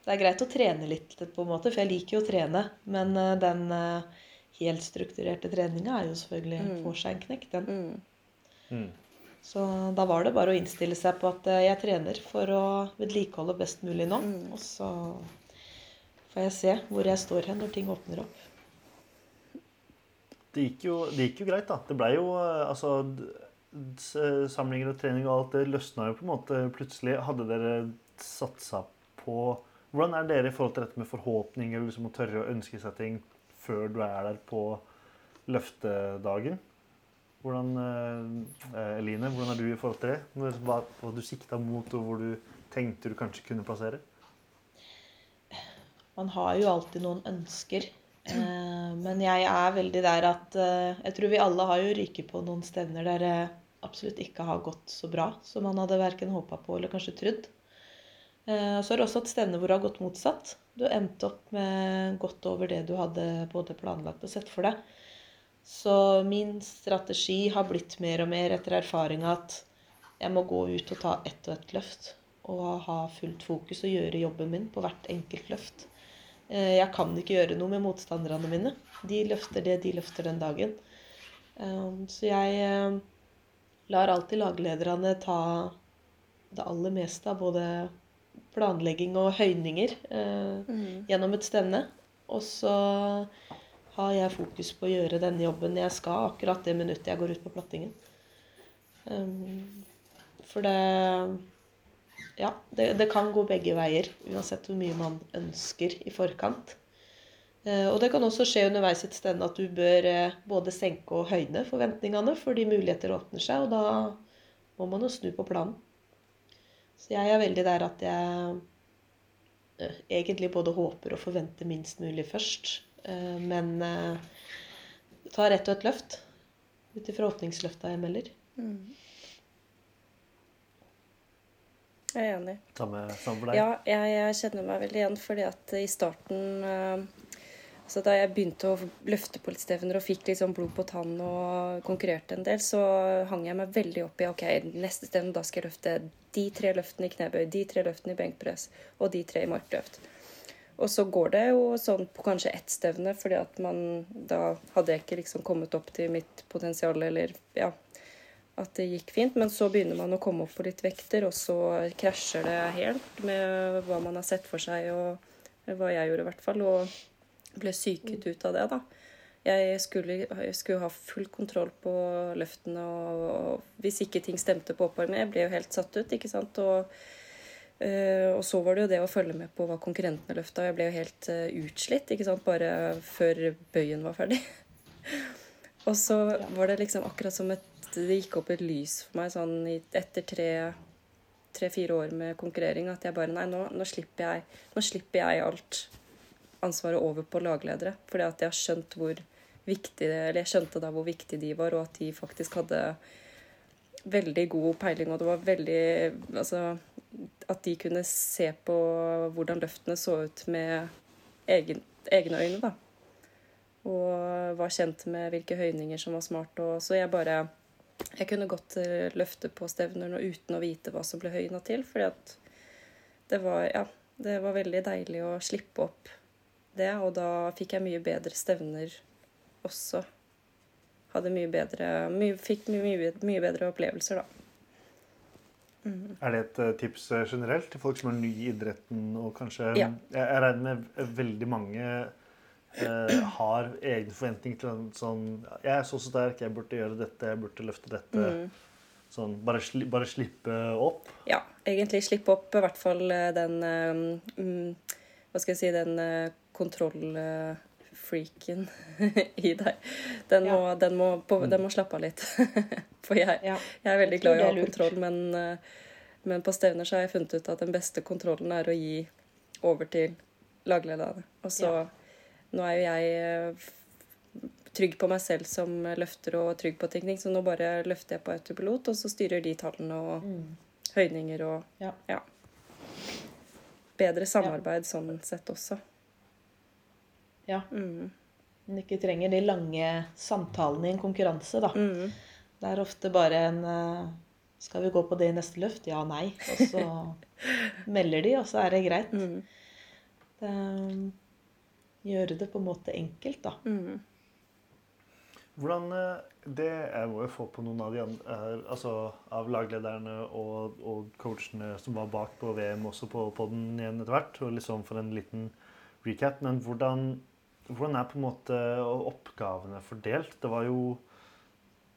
det er greit å trene litt, på en måte, for jeg liker jo å trene. Men eh, den eh, helt strukturerte treninga er jo selvfølgelig får seg en knekk, den. Mm. Mm. Så da var det bare å innstille seg på at eh, jeg trener for å vedlikeholde best mulig nå. Og så får jeg se hvor jeg står hen når ting åpner opp. Det gikk, jo, det gikk jo greit, da. Det blei jo eh, altså Samlinger og trening og alt det løsna jo på en måte plutselig. Hadde dere satsa på Hvordan er dere i forhold til dette med forhåpninger liksom å tørre å ønske seg ting før du er der på løftedagen? Hvordan, eh, Eline, hvordan er du i forhold til det? Hva, hva du sikta mot, og hvor du tenkte du kanskje kunne plassere? Man har jo alltid noen ønsker. Eh, men jeg er veldig der at eh, Jeg tror vi alle har jo ryket på noen stevner der det absolutt ikke har gått så bra som man hadde verken håpa på eller kanskje trodd. Eh, så er det også et stevne hvor det har gått motsatt. Du endte opp med godt over det du hadde både planlagt og sett for deg. Så min strategi har blitt mer og mer etter erfaringa at jeg må gå ut og ta ett og ett løft. Og ha fullt fokus og gjøre jobben min på hvert enkelt løft. Eh, Jeg kan ikke gjøre noe med motstanderne mine. De løfter det de løfter den dagen. Eh, Så jeg eh, lar alltid laglederne ta det aller meste av både planlegging og høyninger eh, gjennom et stevne. Og så har jeg fokus på å gjøre denne jobben jeg skal akkurat det minuttet jeg går ut på plattingen. Um, for det Ja, det, det kan gå begge veier, uansett hvor mye man ønsker i forkant. Eh, og det kan også skje underveis et sted at du bør eh, både senke og høyne forventningene, fordi muligheter åpner seg, og da må man jo snu på planen. Så jeg er veldig der at jeg eh, egentlig både håper og forventer minst mulig først. Men eh, tar ett og et løft ut ifra åpningsløfta jeg melder. Jeg er enig. Samme, samme for deg? Ja, jeg, jeg kjenner meg veldig igjen, fordi at i starten eh, altså Da jeg begynte å løfte på litt stevner og fikk liksom blod på tann og konkurrerte en del, så hang jeg meg veldig opp i ok, neste stevne da skal jeg løfte de tre løftene i knebøy, de tre løftene i benkpress og de tre i markløft. Og så går det jo sånn på kanskje ett stevne, fordi at man da hadde jeg ikke liksom kommet opp til mitt potensial, eller ja, at det gikk fint. Men så begynner man å komme opp på litt vekter, og så krasjer det helt med hva man har sett for seg, og hva jeg gjorde i hvert fall. Og ble syket ut av det, da. Jeg skulle, jeg skulle ha full kontroll på løftene, og, og hvis ikke ting stemte på oppvarming Jeg ble jo helt satt ut, ikke sant. Og, eh, og så var det jo det å følge med på hva konkurrentene løfta. Jeg ble jo helt eh, utslitt, ikke sant, bare før bøyen var ferdig. og så var det liksom akkurat som et det gikk opp et lys for meg sånn etter tre-fire år med konkurrering at jeg bare Nei, nå, nå, slipper jeg, nå slipper jeg alt ansvaret over på lagledere. Fordi at jeg har skjønt hvor viktig eller jeg skjønte da hvor viktig de var, og at de faktisk hadde veldig god peiling, og det var veldig Altså at de kunne se på hvordan løftene så ut med egen, egne øyne, da. Og var kjent med hvilke høyninger som var smart. Og, så jeg bare Jeg kunne godt eh, løfte på stevner nå uten å vite hva som ble høyna til. fordi at det var, ja, det var veldig deilig å slippe opp det. Og da fikk jeg mye bedre stevner også. Hadde mye bedre my, Fikk mye, mye, mye bedre opplevelser, da. Er det et eh, tips eh, generelt til folk som er nye i idretten? og kanskje, Ja. Jeg regner med veldig mange eh, har egne forventninger til en sånn Jeg er så sterk, jeg burde gjøre dette, jeg burde løfte dette. Sånn, bare, sli, bare slippe opp. Ja, egentlig slippe opp i hvert fall eh, den mm, Hva skal jeg si Den uh, kontrollfreaken i deg. Den må, den, må, på, den må slappe av litt. For jeg, Ja. jeg er veldig glad i å ha kontroll, men, men på stevner så har jeg funnet ut at den beste kontrollen er å gi over til laglederne. Og så Ja. Nå er jo jeg eh, trygg på meg selv som løfter og trygg på teknikk, så nå bare løfter jeg på autopilot, og så styrer de tallene og høyninger og Ja. Bedre samarbeid sånn sett også. ja. Mm. Men ikke trenger de lange samtalene i en konkurranse, da. Mm. Det er ofte bare en eh, Skal vi gå på det i neste løft? Ja, nei. Og så melder de, og så er det greit. Mm. Det, gjøre det på en måte enkelt, da. Mm. Hvordan eh, Det jeg må jo få på noen av de andre altså av laglederne og, og coachene som var bak på VM, også på podden igjen etter hvert, og liksom for en liten recap. Men hvordan, hvordan er på en måte oppgavene fordelt? Det var jo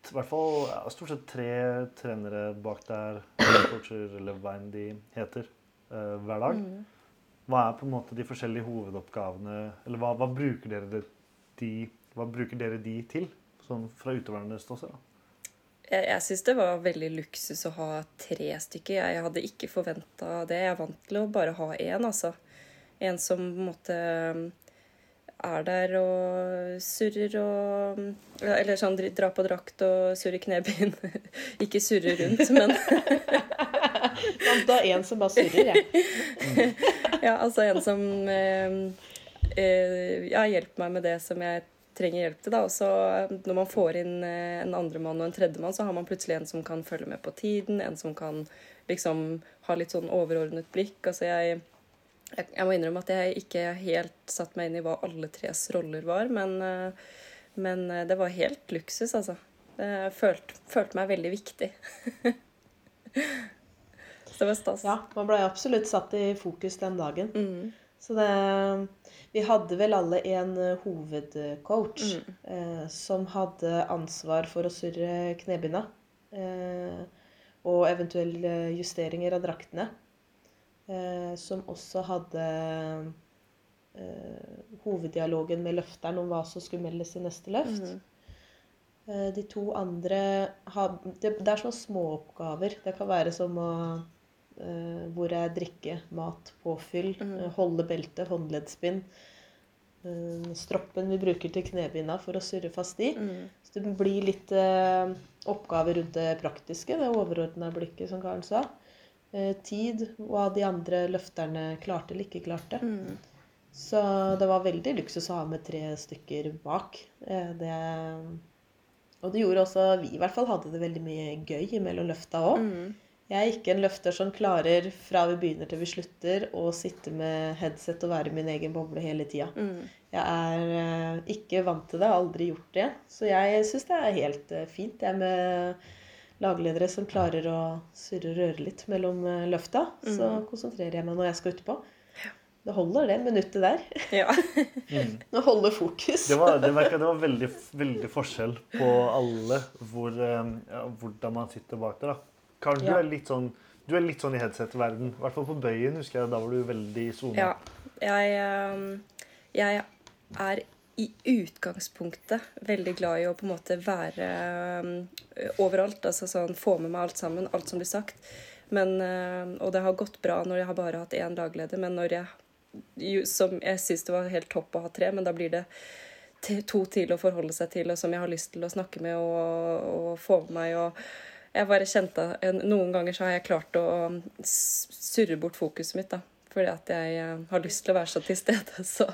i hvert fall ja, stort sett tre trenere bak der, coacher eller hva enn de heter, eh, hver dag. Hva er på en måte de forskjellige hovedoppgavene, eller hva, hva bruker dere de, de, hva bruker dere de til? Sånn fra utøvernes ståsted, da. Jeg, jeg syns det var veldig luksus å ha tre stykker. Jeg hadde ikke forventa det. Jeg er vant til å bare ha én, altså. En som på en måte er der og surrer og Eller sånn dra på drakt og surre knebøyen. ikke surre rundt, men Man tar en som bare surrer, jeg. Ja, altså en som eh, eh, ja, hjelper meg med det som jeg trenger hjelp til. da, og eh, Når man får inn en andremann og en tredjemann, så har man plutselig en som kan følge med på tiden, en som kan liksom ha litt sånn overordnet blikk. altså jeg jeg, jeg må innrømme at jeg ikke helt satt meg inn i hva alle tres roller var, men, men det var helt luksus, altså. Jeg følte, følte meg veldig viktig. Det var stas. Ja, man ble absolutt satt i fokus den dagen. Mm. Så det Vi hadde vel alle en eh, hovedcoach Mm. eh, som hadde ansvar for å surre knebinda. Eh, og eventuelle justeringer av draktene. Eh, som også hadde eh, hoveddialogen med løfteren om hva som skulle meldes i neste løft. Mm. Eh, De to andre har Det, er sånne småoppgaver. Det kan være som å eh, Hvor er drikke, mat, påfyll, Mhm. eh, holde belte, håndleddspinn. eh, Stroppen vi bruker til knebinda for å surre fast i. Mm. Så det blir litt eh, oppgaver rundt det praktiske, det overordna blikket, som Karen sa. Eh, tid, hva de andre løfterne klarte eller ikke klarte. Mm. Så det var veldig luksus å ha med tre stykker bak. Eh, Det, og det gjorde også Vi i hvert fall hadde det veldig mye gøy mellom løfta òg. Mm. Jeg er ikke en løfter som klarer fra vi begynner til vi slutter å sitte med headset og være i min egen boble hele tida. Mm. Jeg er eh, ikke vant til det, har aldri gjort det. Så jeg syns det er helt eh, fint jeg med lagledere som klarer å surre og røre litt mellom løfta. løfta. Så konsentrerer jeg meg når jeg skal utpå. Det holder det minuttet der. Ja. Mm. Det holder fokus. Det var, det merket, det var veldig, veldig forskjell på alle hvor, eh, ja, hvordan man sitter bak det. da. Karen, du er litt sånn du er litt sånn i headset-verden. I hvert fall på bøyen. husker jeg, Da var du veldig i sone. ja. Jeg, ehm, jeg er i utgangspunktet veldig glad i å på en måte være ehm, overalt. Altså sånn få med meg alt sammen, alt som blir sagt. Men, ehm, og det har gått bra når jeg har bare hatt én lagleder. Men når jeg som jeg syns det var helt topp å ha tre, men da blir det to til å forholde seg til, og som jeg har lyst til å snakke med og, og få med meg. og jeg bare kjente Noen ganger så har jeg klart å surre bort fokuset mitt, da. Fordi at jeg eh, har lyst til å være så til stede, så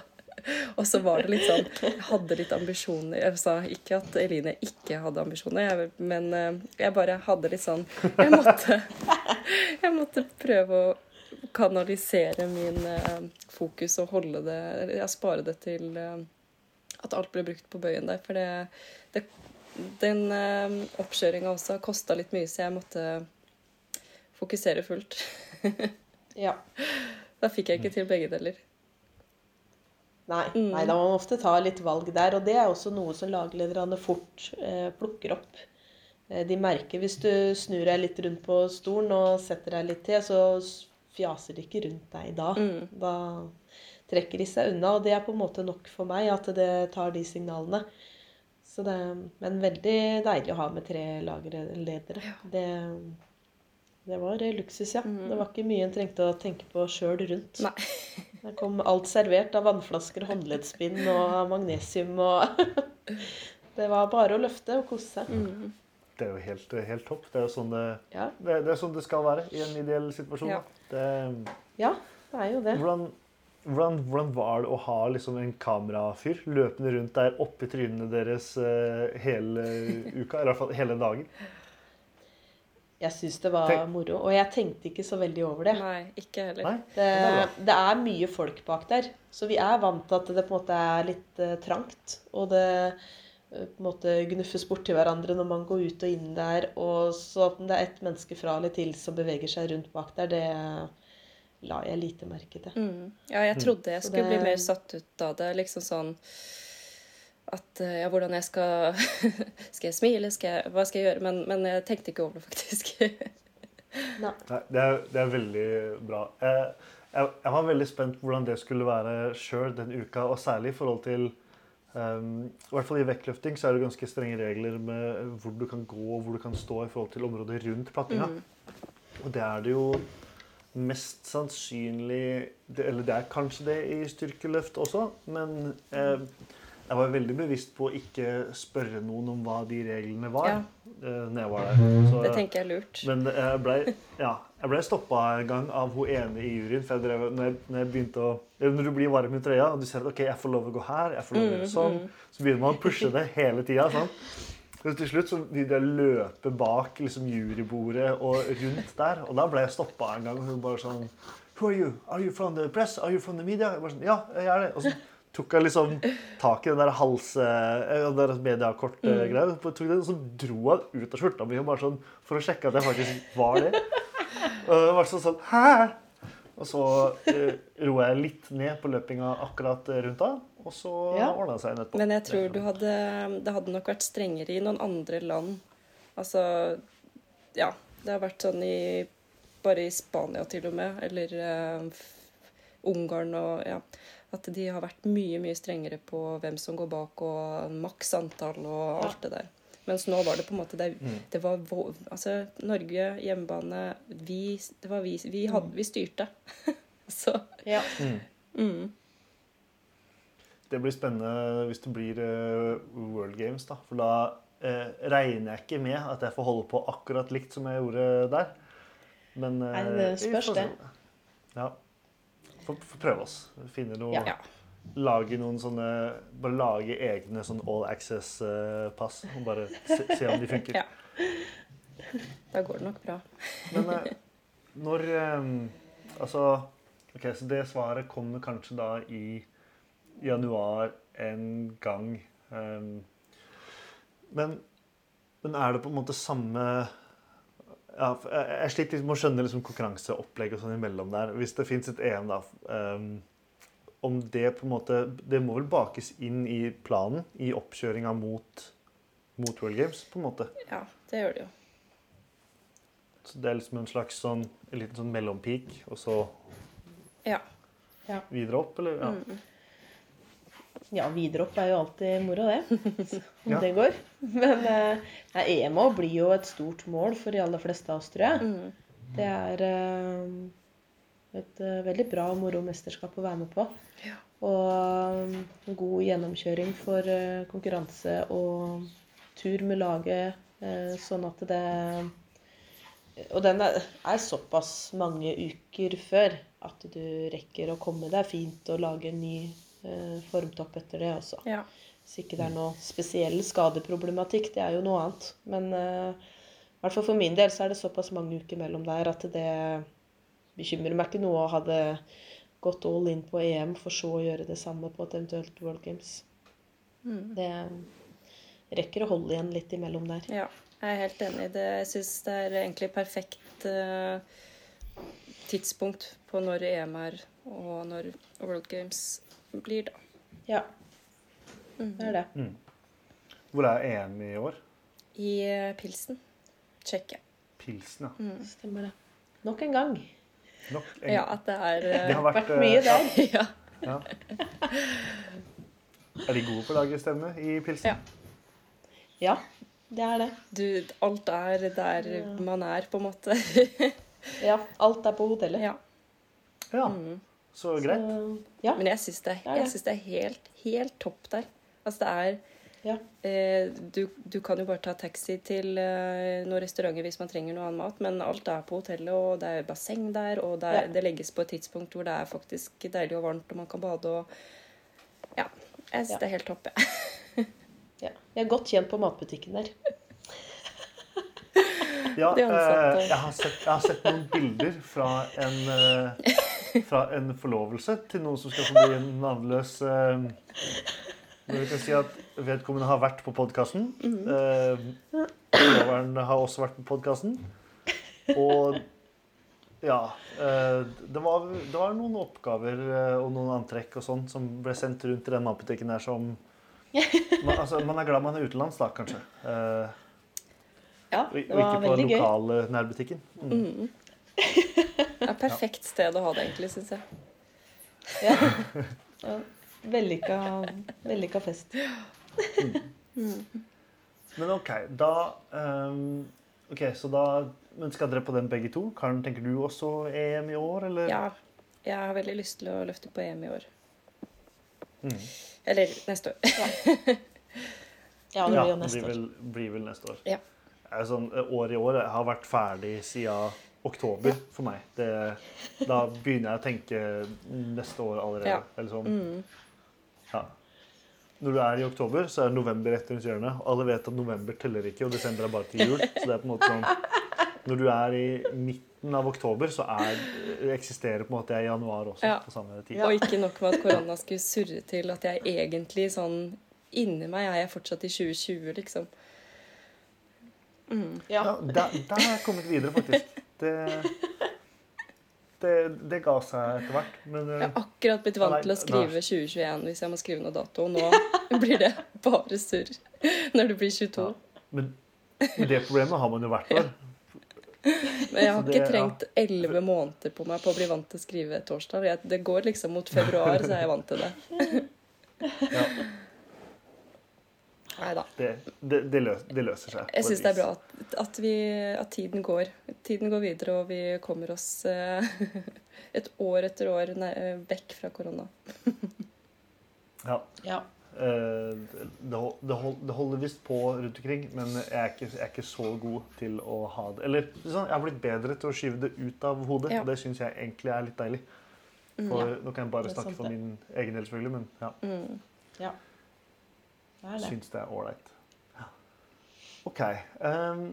Og så var det litt sånn Jeg hadde litt ambisjoner. Jeg sa ikke at Eline ikke hadde ambisjoner, men eh, jeg bare hadde litt sånn Jeg måtte, jeg måtte prøve å kanalisere min eh, fokus og holde det Jeg spare det til at alt ble brukt på bøyen der. For det, det den eh, oppkjøringa også kosta litt mye, så jeg måtte fokusere fullt. Ja. Da fikk jeg ikke til begge deler. Nei, Mm. nei, da må man ofte ta litt valg der. Og det er også noe som laglederne fort eh, plukker opp. Eh, de merker hvis du snur deg litt rundt på stolen og setter deg litt til, så fjaser de ikke rundt deg da. Mm. Da trekker de seg unna. Og det er på en måte nok for meg at det tar de signalene. Så det, men veldig deilig å ha med tre lagledere. Det, det var luksus, ja. Det var ikke mye en trengte å tenke på sjøl rundt. Nei. Det kom alt servert av vannflasker, håndleddspinn og magnesium og Det var bare å løfte og kose seg. Mm. Det er jo helt, helt topp. Det er jo sånn det, Ja, det, det er sånn det skal være i en ideell situasjon. Ja. Det, ja, det er jo det. hvordan, hvordan, hvordan var det å ha liksom en kamerafyr løpende rundt der oppi trynene deres uh, hele uka? Eller i hvert fall hele dagen? Jeg syns det var Tenk- moro. Og jeg tenkte ikke så veldig over det. Nei, ikke heller. Nei? Det, det er det er mye folk bak der. Så vi er vant til at det på en måte er litt uh, trangt. Og det eh, på en måte gnuffes borti hverandre når man går ut og inn der. Og så om det er ett menneske fra eller til som beveger seg rundt bak der, det la jeg lite merke til. Mm. Ja, jeg trodde jeg skulle bli mer satt ut av det. Liksom sånn at eh, Ja, hvordan jeg skal Skal jeg smile? Skal jeg, hva skal jeg gjøre? Men, men jeg tenkte ikke over det, faktisk. Nei. Nei, det er, det er veldig bra. Jeg, jeg, jeg var veldig spent på hvordan det skulle være sjøl den uka, og særlig i forhold til um, I hvert fall i vektløfting så er det ganske strenge regler med hvor du kan gå og hvor du kan stå i forhold til området rundt plattinga. Og det er det jo mest sannsynlig det, Eller det er kanskje det i styrkeløft også, men eh, jeg var veldig bevisst på å ikke spørre noen om hva de reglene var. Ja. eh, når jeg var der. Så, Det tenker jeg er lurt. men jeg ble, ja, ble stoppa en gang av hun ene i juryen. For jeg drev, når, jeg, når jeg begynte å Når du blir varm i trøya og du ser at ok, jeg får lov å gå her, jeg får lov å gjøre sånn, så begynner man å pushe det hele tida. Sånn. Og til slutt så begynte jeg å løpe bak liksom, jurybordet og rundt der. Og da ble jeg stoppa en gang. Hun bare sånn Who are you? Are you from the press? Are you from the media? Jeg bare sånn, ja, jeg er det. Og så tok jeg liksom tak i den der hals... eh, den der mediakort-greia. Mm. Og så dro han ut av skjorta mi bare sånn, for å sjekke at jeg faktisk var det. Og det var sånn sånn Hæ? Og så uh, roa jeg litt ned på løpinga akkurat eh, rundt da, og så Ja. ordna det seg igjen etterpå. Men jeg tror du hadde Det hadde nok vært strengere i noen andre land. Altså Ja. Det har vært sånn i Bare i Spania til og med. Eller uh, Ungarn og Ja. At de har vært mye, mye strengere på hvem som går bak, og maks antall og alt det der. Mens nå var det på en måte Det, det var vår, Altså, Norge, hjemmebane Vi, det var vi, vi, hadde, vi styrte. Så Ja. mm. Det blir spennende hvis det blir eh, World Games, da. For da eh, regner jeg ikke med at jeg får holde på akkurat likt som jeg gjorde der. Men eh, Nei, det spørs det. Ja. Får, får prøve oss. Finne noe ja. Lage noen sånne Bare lage egne sånn all access-pass. Og bare se, se om de funker. Ja. Da går det nok bra. Men eh, når eh, Altså OK, så det svaret kommer kanskje da i januar en gang. eh, men, men er det på en måte samme ja, jeg, sliter litt med å skjønne liksom konkurranseopplegg og sånn imellom der. Hvis det fins et EM, da eh, Om det på en måte Det må vel bakes inn i planen i oppkjøringa mot, mot World Games, på en måte? Ja, det gjør det jo. Så det er liksom en slags sånn, en liten sånn mellompeak, og så Ja. videre opp, eller? Ja. Mm. Ja, opp er jo alltid moro, det. Om Ja. det går. Men eh, nei, EM òg blir jo et stort mål for de aller fleste av oss, tror jeg. Mm. Det er eh, et eh, veldig bra og moro mesterskap å være med på. Ja. Og god gjennomkjøring for konkurranse og tur med laget, sånn at det Og den er, er såpass mange uker før at du rekker å komme deg fint og lage en ny eh, formtopp etter det også. ja. Hvis ikke det er noe spesiell skadeproblematikk, det er jo noe annet. Men uh, i hvert fall for min del så er det såpass mange uker mellom der at det bekymrer meg ikke noe å ha det gått all in på EM, for så å gjøre det samme på et eventuelt World Games. Mm. Det rekker å holde igjen litt imellom der. Ja, jeg er helt enig. i Det, jeg syns det er egentlig perfekt uh, tidspunkt på når EM er, og når World Games blir, da. Ja, det er det. Hvor er EM i år? I eh, Pilsen. Tsjekkia. Pilsen, ja. Mm. Stemmer det. Nok en gang. Nok en, Ja, at det er Det eh, har vært, Vært mye eh, der. Ja. Ja. Er de gode på å lage stemme i pilsen? Ja. Ja, det er det. Du, alt er der man er, på en måte. Ja, alt er på hotellet. ja. Ja, Mm. Så greit. Så, ja. Men jeg syns det, Det det. er helt, helt topp der. Altså, det er Ja. Eh, du, du kan jo bare ta taxi til eh, noen restauranter hvis man trenger noe annen mat, men alt er på hotellet, og det er basseng der, og det, er, Ja. det legges på et tidspunkt hvor det er faktisk deilig og varmt, og man kan bade og Ja. Jeg syns Ja. det er helt topp, jeg. ja. Jeg er godt kjent på matbutikken der. Ja, eh, jeg, har sett, jeg har sett noen bilder fra en, eh, fra en forlovelse til noen som skal få bli en navnløs eh, men Vi kan si at vedkommende har vært på podkasten. Mhm. Forloveren har også vært på podkasten. Og ja eh, det, var, det var noen oppgaver eh, og noen antrekk og sånn som ble sendt rundt i den matbutikken der som man, altså, man er glad man er utenlands, da, kanskje. Eh, Ja, og, gøy. og ikke på på lokale gøy. nærbutikken. Mm. Det er perfekt sted å ha det, egentlig, syns jeg. Ja. ja. Vellykka, vellykka fest. Men OK, da um, Ok, så da Men skal dere på den begge to? Karen, tenker du også EM i år, eller? Ja. Jeg har veldig lyst til å løfte på EM i år. Mm. Eller neste år. Ja, det blir jo det neste blir år. vel, blir vel neste år. Ja. Sånn, år i år har vært ferdig siden oktober for meg. Det, da begynner jeg å tenke neste år allerede. Ja. Eller sånn. Mm. Ja. Når du er i oktober, så er november rett rundt hjørnet. Alle vet at november teller ikke, og desember er bare til jul. Så det er på en måte sånn Når du er i midten av oktober, så er, eksisterer på en måte jeg i januar også. Ja. på samme tid. Og ikke nok med at korona skulle surre til at jeg egentlig sånn Inni meg er jeg fortsatt i 2020, liksom. Mm. Ja. Ja, der, der har jeg kommet videre, faktisk. Det, det, det ga seg etter hvert. Men eh, Jeg har akkurat blitt vant til å skrive 2021 hvis jeg må skrive noe dato. Og nå blir det bare surr når du blir 22. Ja. Men, men det problemet har man jo hvert år. Men jeg har det- ikke trengt elleve måneder på meg på å bli vant til å skrive torsdag. Det går liksom mot februar, så er jeg vant til det. Ja, Nei da. det, det, det, løs, det løser seg. Jeg syns det er bra at, at, vi, at tiden går. Tiden går videre, og vi kommer oss eh, et år etter år næ- vekk fra korona. Ja. ja. Eh, Det, det, holder visst på rundt omkring, men jeg er, ikke, jeg er ikke så god til å ha det Eller sånn, jeg har blitt bedre til å skyve det ut av hodet, Ja. og det syns jeg egentlig er litt deilig. Mm. ja, Nå kan jeg bare snakke sant, for det. min egen del, selvfølgelig, men ja, Mm. ja. Det syns det er ålreit. OK. Um,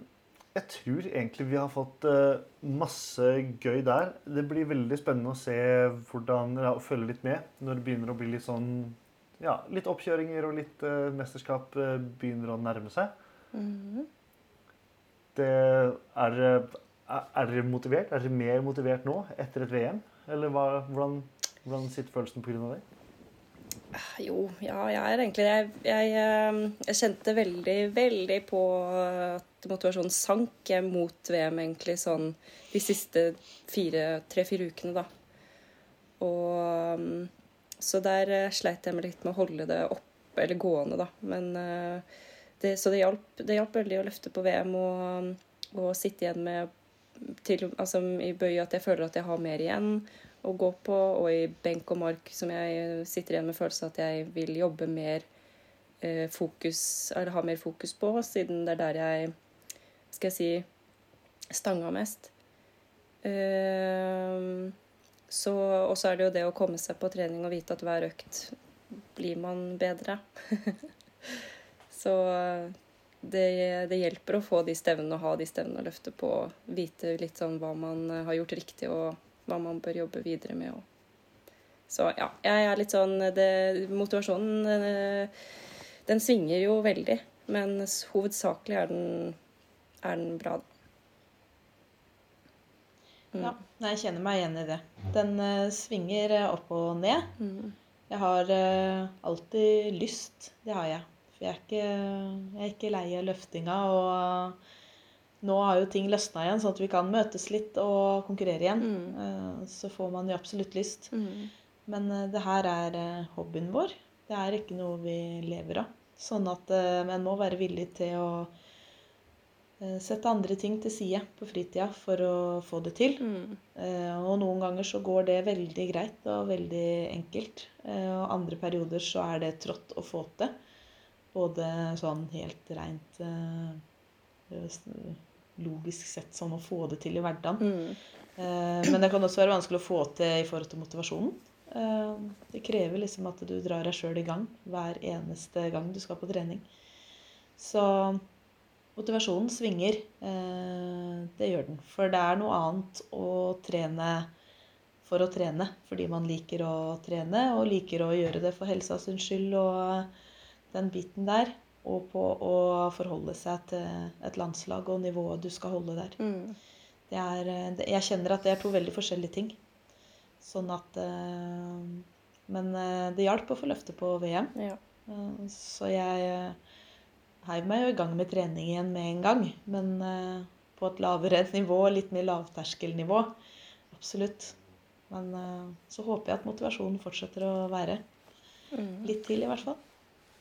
jeg tror egentlig vi har fått uh, masse gøy der. Det blir veldig spennende å se hvordan ja, følge litt med når det begynner å bli litt sånn ja, litt oppkjøringer og litt uh, mesterskap uh, begynner å nærme seg. Mhm. Det, er, er er dere motivert? Er dere mer motivert nå etter et VM? Eller hva, hvordan, hvordan sitter følelsen pga. det? Jo, ja, jeg er egentlig jeg, jeg, eh, jeg kjente veldig, veldig på at motivasjonen sank mot VM egentlig sånn de siste fire, tre-fire ukene, da. Og mm, Så der eh, sleit jeg meg litt med å holde det oppe, eller gående, da. Men eh, det, Så det hjalp, det hjalp veldig å løfte på VM og, og sitte igjen med til, altså, i bøy at jeg føler at jeg har mer igjen å gå på, og i benk og mark som jeg sitter igjen med følelsen at jeg vil jobbe mer eh, fokus, eller ha mer fokus på, siden det er der jeg skal jeg si stanga mest. Eh, så, og så er det jo det å komme seg på trening og vite at hver økt blir man bedre. så det, det hjelper å få de stevnene og ha de stevnene å løfte på. Vite litt sånn hva man eh, har gjort riktig, og hva man bør jobbe videre med. Så ja, jeg er litt sånn det, Motivasjonen eh, den svinger jo veldig, men hovedsakelig er den, er den bra. Mm. Ja, jeg kjenner meg igjen i det. Den uh, svinger eh, opp og ned. Mm. Jeg har uh, alltid lyst. Det har jeg. For jeg er ikke, jeg er ikke lei av løftinga. Og nå har jo ting løsna igjen, sånn at vi kan møtes litt og konkurrere igjen. Mm. Eh, så får man jo absolutt lyst. Mm. Men eh, det her er eh, hobbyen vår. Det er ikke noe vi lever av. Sånn at en må være villig til å sette andre ting til side på fritida for å få det til. Mm. Og noen ganger så går det veldig greit og veldig enkelt. Og andre perioder så er det trått å få til. Både sånn helt s- logisk sett sånn å få det til i hverdagen. Mm. Eh, Men det kan også være vanskelig å få til i forhold til motivasjonen. Eh, Det krever liksom at du drar deg sjøl i gang hver eneste gang du skal på trening. Så motivasjonen svinger. eh, Det gjør den. For det er noe annet å trene for å trene fordi man liker å trene og liker å gjøre det for helsa sin skyld og den biten der. Og på å forholde seg til et landslag og nivået du skal holde der. Mm. Det er, det- jeg kjenner at det er to veldig forskjellige ting. Sånn at eh, Men eh, det hjalp å få løfte på VM. Ja. Eh, Så jeg heiv meg jo i gang med trening igjen med en gang. Men på et lavere nivå, litt mer lavterskelnivå. Absolutt. Men så håper jeg at motivasjonen fortsetter å være. Mm. Litt til, i hvert fall.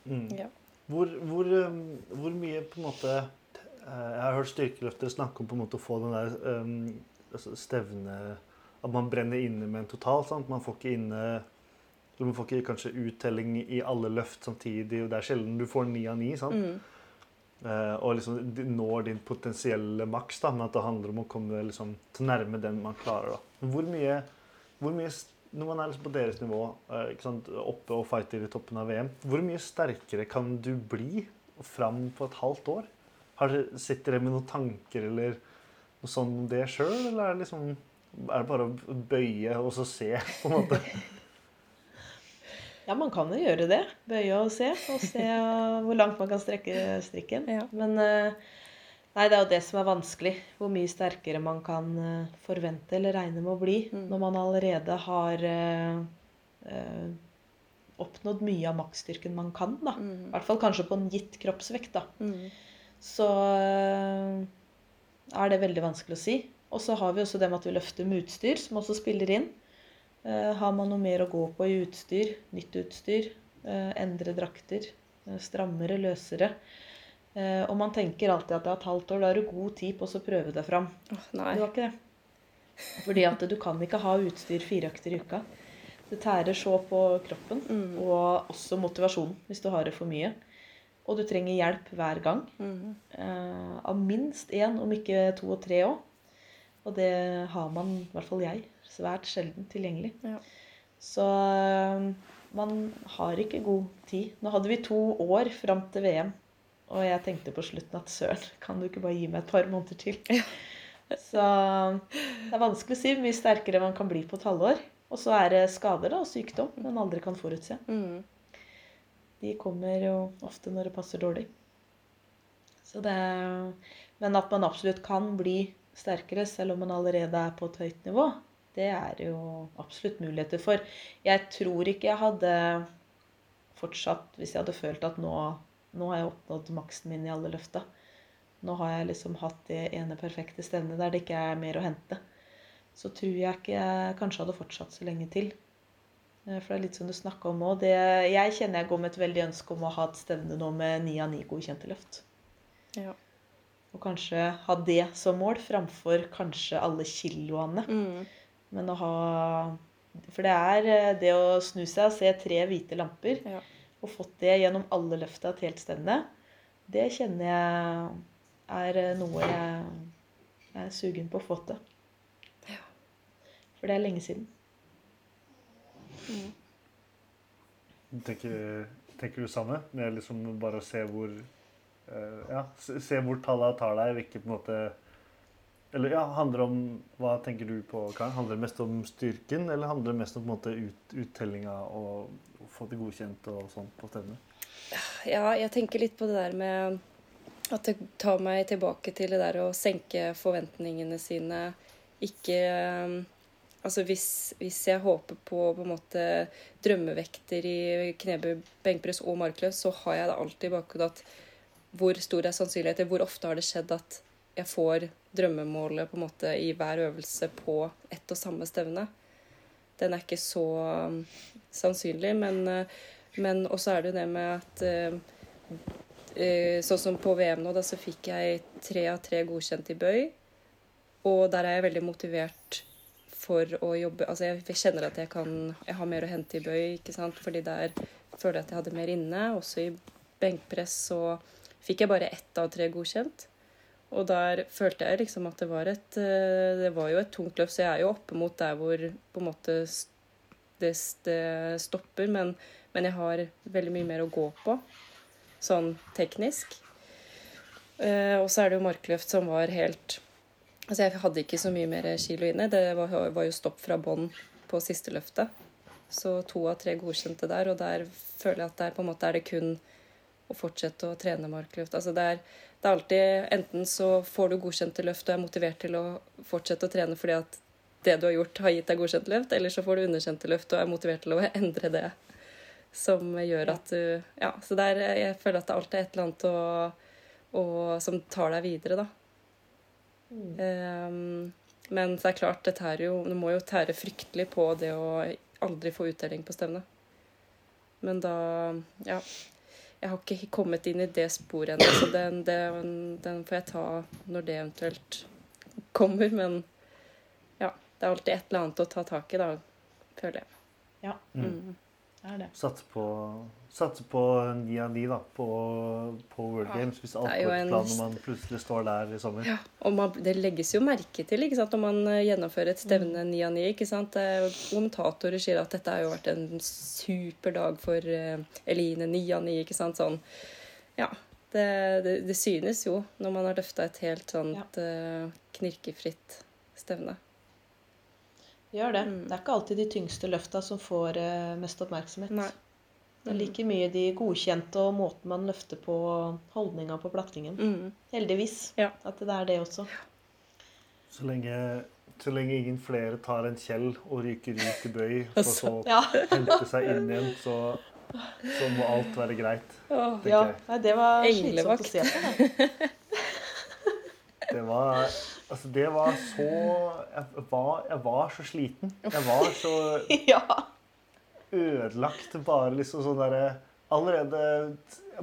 Mm. Ja. Hvor, hvor, um, hvor mye på en måte eh, Jeg har hørt styrkeløftere snakke om på en måte å få den der um, altså stevne At man brenner inne med en total. Sant? Man får ikke inne Man får ikke kanskje uttelling i alle løft samtidig. og Det er sjelden du får ni av ni. sant? Mm. Uh, og liksom når din potensielle maks, da, men at det handler om å komme liksom, så nærme den man klarer. da. Hvor mye, hvor mye Når man er liksom på deres nivå, eh, ikke sant, oppe og fighter i toppen av VM, hvor mye sterkere kan du bli fram på et halvt år? Har dere, sitter dere med noen tanker eller noe sånt om det sjøl, eller er det liksom er det bare å bøye og så se, på en måte? Ja, man kan jo gjøre det. Bøye og se, og se hvor langt man kan strekke strikken. Ja. Men uh, nei, det er jo det som er vanskelig. Hvor mye sterkere man kan uh, forvente eller regne med å bli Mm. når man allerede har uh, uh, oppnådd mye av maksstyrken man kan. da. I Mm. hvert fall kanskje på en gitt kroppsvekt. da. Mm. Så uh, er det veldig vanskelig å si. Og så har vi også det med at vi løfter med utstyr, som også spiller inn. Eh, har man noe mer å gå på i utstyr, nytt utstyr, eh, endre drakter, eh, strammere, løsere. Eh, og man tenker alltid at det er et halvt år, da har du god tid på å prøve deg fram. Oh. Det var ikke det. Fordi at du kan ikke ha utstyr fire økter i uka. Det tærer så på kroppen, Mm. og også motivasjonen hvis du har det for mye. Og du trenger hjelp hver gang. Mm. Eh, av minst én, om ikke to og tre òg. Og det har man, i hvert fall jeg, svært sjelden tilgjengelig. Ja. Så eh, man har ikke god tid. Nå hadde vi to år fram til VM, og jeg tenkte på slutten at søren, kan du ikke bare gi meg et par måneder til? Så det er vanskelig å si hvor mye sterkere man kan bli på et halvår. Og så er det skader da, og sykdom man aldri kan forutse. Mm. De kommer jo ofte når det passer dårlig. Så det Men at man absolutt kan bli sterkere selv om man allerede er på et høyt nivå, det er jo absolutt muligheter for. Jeg tror ikke jeg hadde fortsatt hvis jeg hadde følt at nå, nå har jeg oppnådd maksen min i alle løfta. Nå har jeg liksom hatt det ene perfekte stevnet der det ikke er mer å hente. Så tror jeg ikke jeg kanskje hadde fortsatt så lenge til. Eh, For det er litt som du snakka om òg. Jeg kjenner jeg går med et veldig ønske om å ha et stevne nå med ni av ni godkjente løft. Ja. Og kanskje ha det som mål framfor kanskje alle kiloene. Mm. Men å ha For det er eh, det å snu seg og se tre hvite lamper, Ja. Og fått det gjennom alle løfta til helt stevne, det kjenner jeg er eh, noe jeg er sugen på å få til. Ja. For det er lenge siden. Tenker, tenker du samme? Med liksom bare å se hvor eh, Ja, se hvor tallene tar deg, ikke på en måte Eller ja, handler om Hva tenker du på, Karen? Handler det mest om styrken, eller handler det mest om på en måte ut, uttellinga og, å få det godkjent og sånn på stevnet? Ja, jeg tenker litt på det der med at det tar meg tilbake til det der å senke forventningene sine. Ikke Altså hvis, hvis jeg håper på på en måte drømmevekter i knebøy, benkpress og markløs, så har jeg det alltid i bakhodet at hvor stor er sannsynligheten? Hvor ofte har det skjedd at jeg får drømmemålet på en måte i hver øvelse på ett og samme stevne? Den er ikke så um, sannsynlig, men, uh, men også er det det med at uh, eh, Sånn som på VM nå, da, så fikk jeg tre av tre godkjent i bøy. Og der er jeg veldig motivert for å jobbe Altså jeg kjenner at jeg kan Jeg har mer å hente i bøy, ikke sant. Fordi der føler jeg at jeg hadde mer inne. Også i benkpress så fikk jeg bare ett av tre godkjent. Og der følte jeg liksom at det var et eh, Det var jo et tungt løft, så jeg er jo oppe mot der hvor på en måte det, det stopper. Men, men jeg har veldig mye mer å gå på, sånn teknisk. Eh, og så er det jo markløft som var helt Altså jeg hadde ikke så mye mer kilo inne. Det var, var jo stopp fra bånn på siste løftet. Så to av tre godkjente der, og der føler jeg at der på en måte er det kun å fortsette å trene markløft. Altså det, er, det er alltid Enten så får du godkjente løft og er motivert til å fortsette å trene fordi at det du har gjort, har gitt deg godkjente løft, eller så får du underkjente løft og er motivert til å endre det. Som gjør at du Ja, så der, jeg føler at det alltid er et eller annet å, å, som tar deg videre, da. Ehm, men det er klart, det tærer jo Du må jo tære fryktelig på det å aldri få uttelling på stevnet. Men da Ja. Jeg har ikke kommet inn i det sporet ennå, så den, den, den får jeg ta når det eventuelt kommer. Men ja, det er alltid et eller annet å ta tak i, da, føler jeg. Ja, Mm. Er det. Satse på, satse på ni av ni da, på, på World Ja, Games, hvis alt går til planen når man plutselig står der i sommer. Ja, og man, det legges jo merke til ikke sant? når man eh, gjennomfører et stevne ni av ni. er Kommentatorer sier at dette har jo vært en super dag for eh, Eline. Ni av ni, ikke sant? Sånn. Ja. Det, det, det synes jo når man har løfta et helt sånt eh, knirkefritt stevne. Gjør det. Mm. Det er ikke alltid de tyngste løfta som får eh, mest oppmerksomhet. Nei. Det er like mye de godkjente og måten man løfter på, holdninga på plattingen. Mm. Heldigvis Ja. at det er det også. Så lenge, så lenge ingen flere tar en Kjell og ryker ut i bøy, for så å Ja, hente seg inn igjen, så, så må alt være greit. Åh, ja. Nei, det var slitsomt å se på. Da. Det var Altså, det var så Jeg var, jeg var så sliten. Jeg var så Ja. ødelagt bare liksom sånn derre Allerede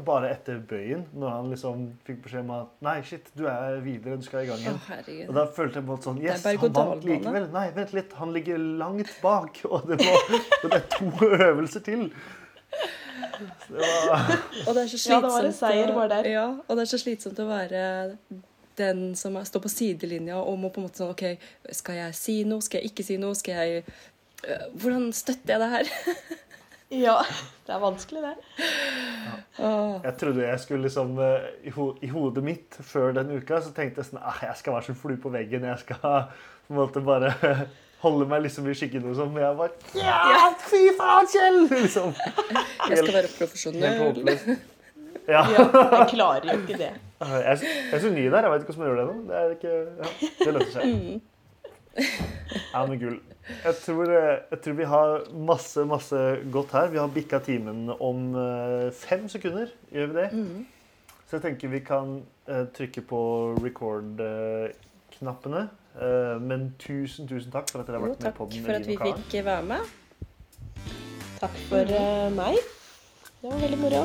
bare etter bøyen, når han liksom fikk beskjed om at Nei, shit, du er videre, du skal i gang igjen. Oh, Og da følte jeg sånn Det er Yes, han vant likevel. Nei, vent litt. Han ligger langt bak, og det, var, og det er to øvelser til. Så det var Og det er så slitsomt. Ja, det var en seier bare der. Ja, og det er så slitsomt å være den som er, står på sidelinja og må på en måte sånn OK, skal jeg si noe? Skal jeg ikke si noe? Skal jeg øh, Hvordan støtter jeg det her? ja. Det er vanskelig, det. Ja. Jeg trodde jeg skulle liksom eh, i, ho I hodet mitt før den uka så tenkte jeg sånn ah, Jeg skal være som flue på veggen. Jeg skal på en måte bare holde meg liksom i skikken og sånn. Men jeg bare Ja, fy faen, Kjell! Liksom. jeg skal være profesjonell. Ja. Ja, Jeg klarer jo ikke det. Jeg, er så- jeg er så ny der. Jeg vet ikke hvordan man gjør det ennå. Det ikke Ja, det løser seg. Ja, men gull. Jeg tror, eh, jeg tror vi har masse, masse godt her. Vi har bikka timen om eh, fem sekunder. Gjør vi det? Så jeg tenker vi kan eh, trykke på record-knappene. Eh, men tusen, tusen takk for at dere har Jo, vært med på den. Takk for at vi fikk være med. Takk for eh, meg. Det var veldig moro.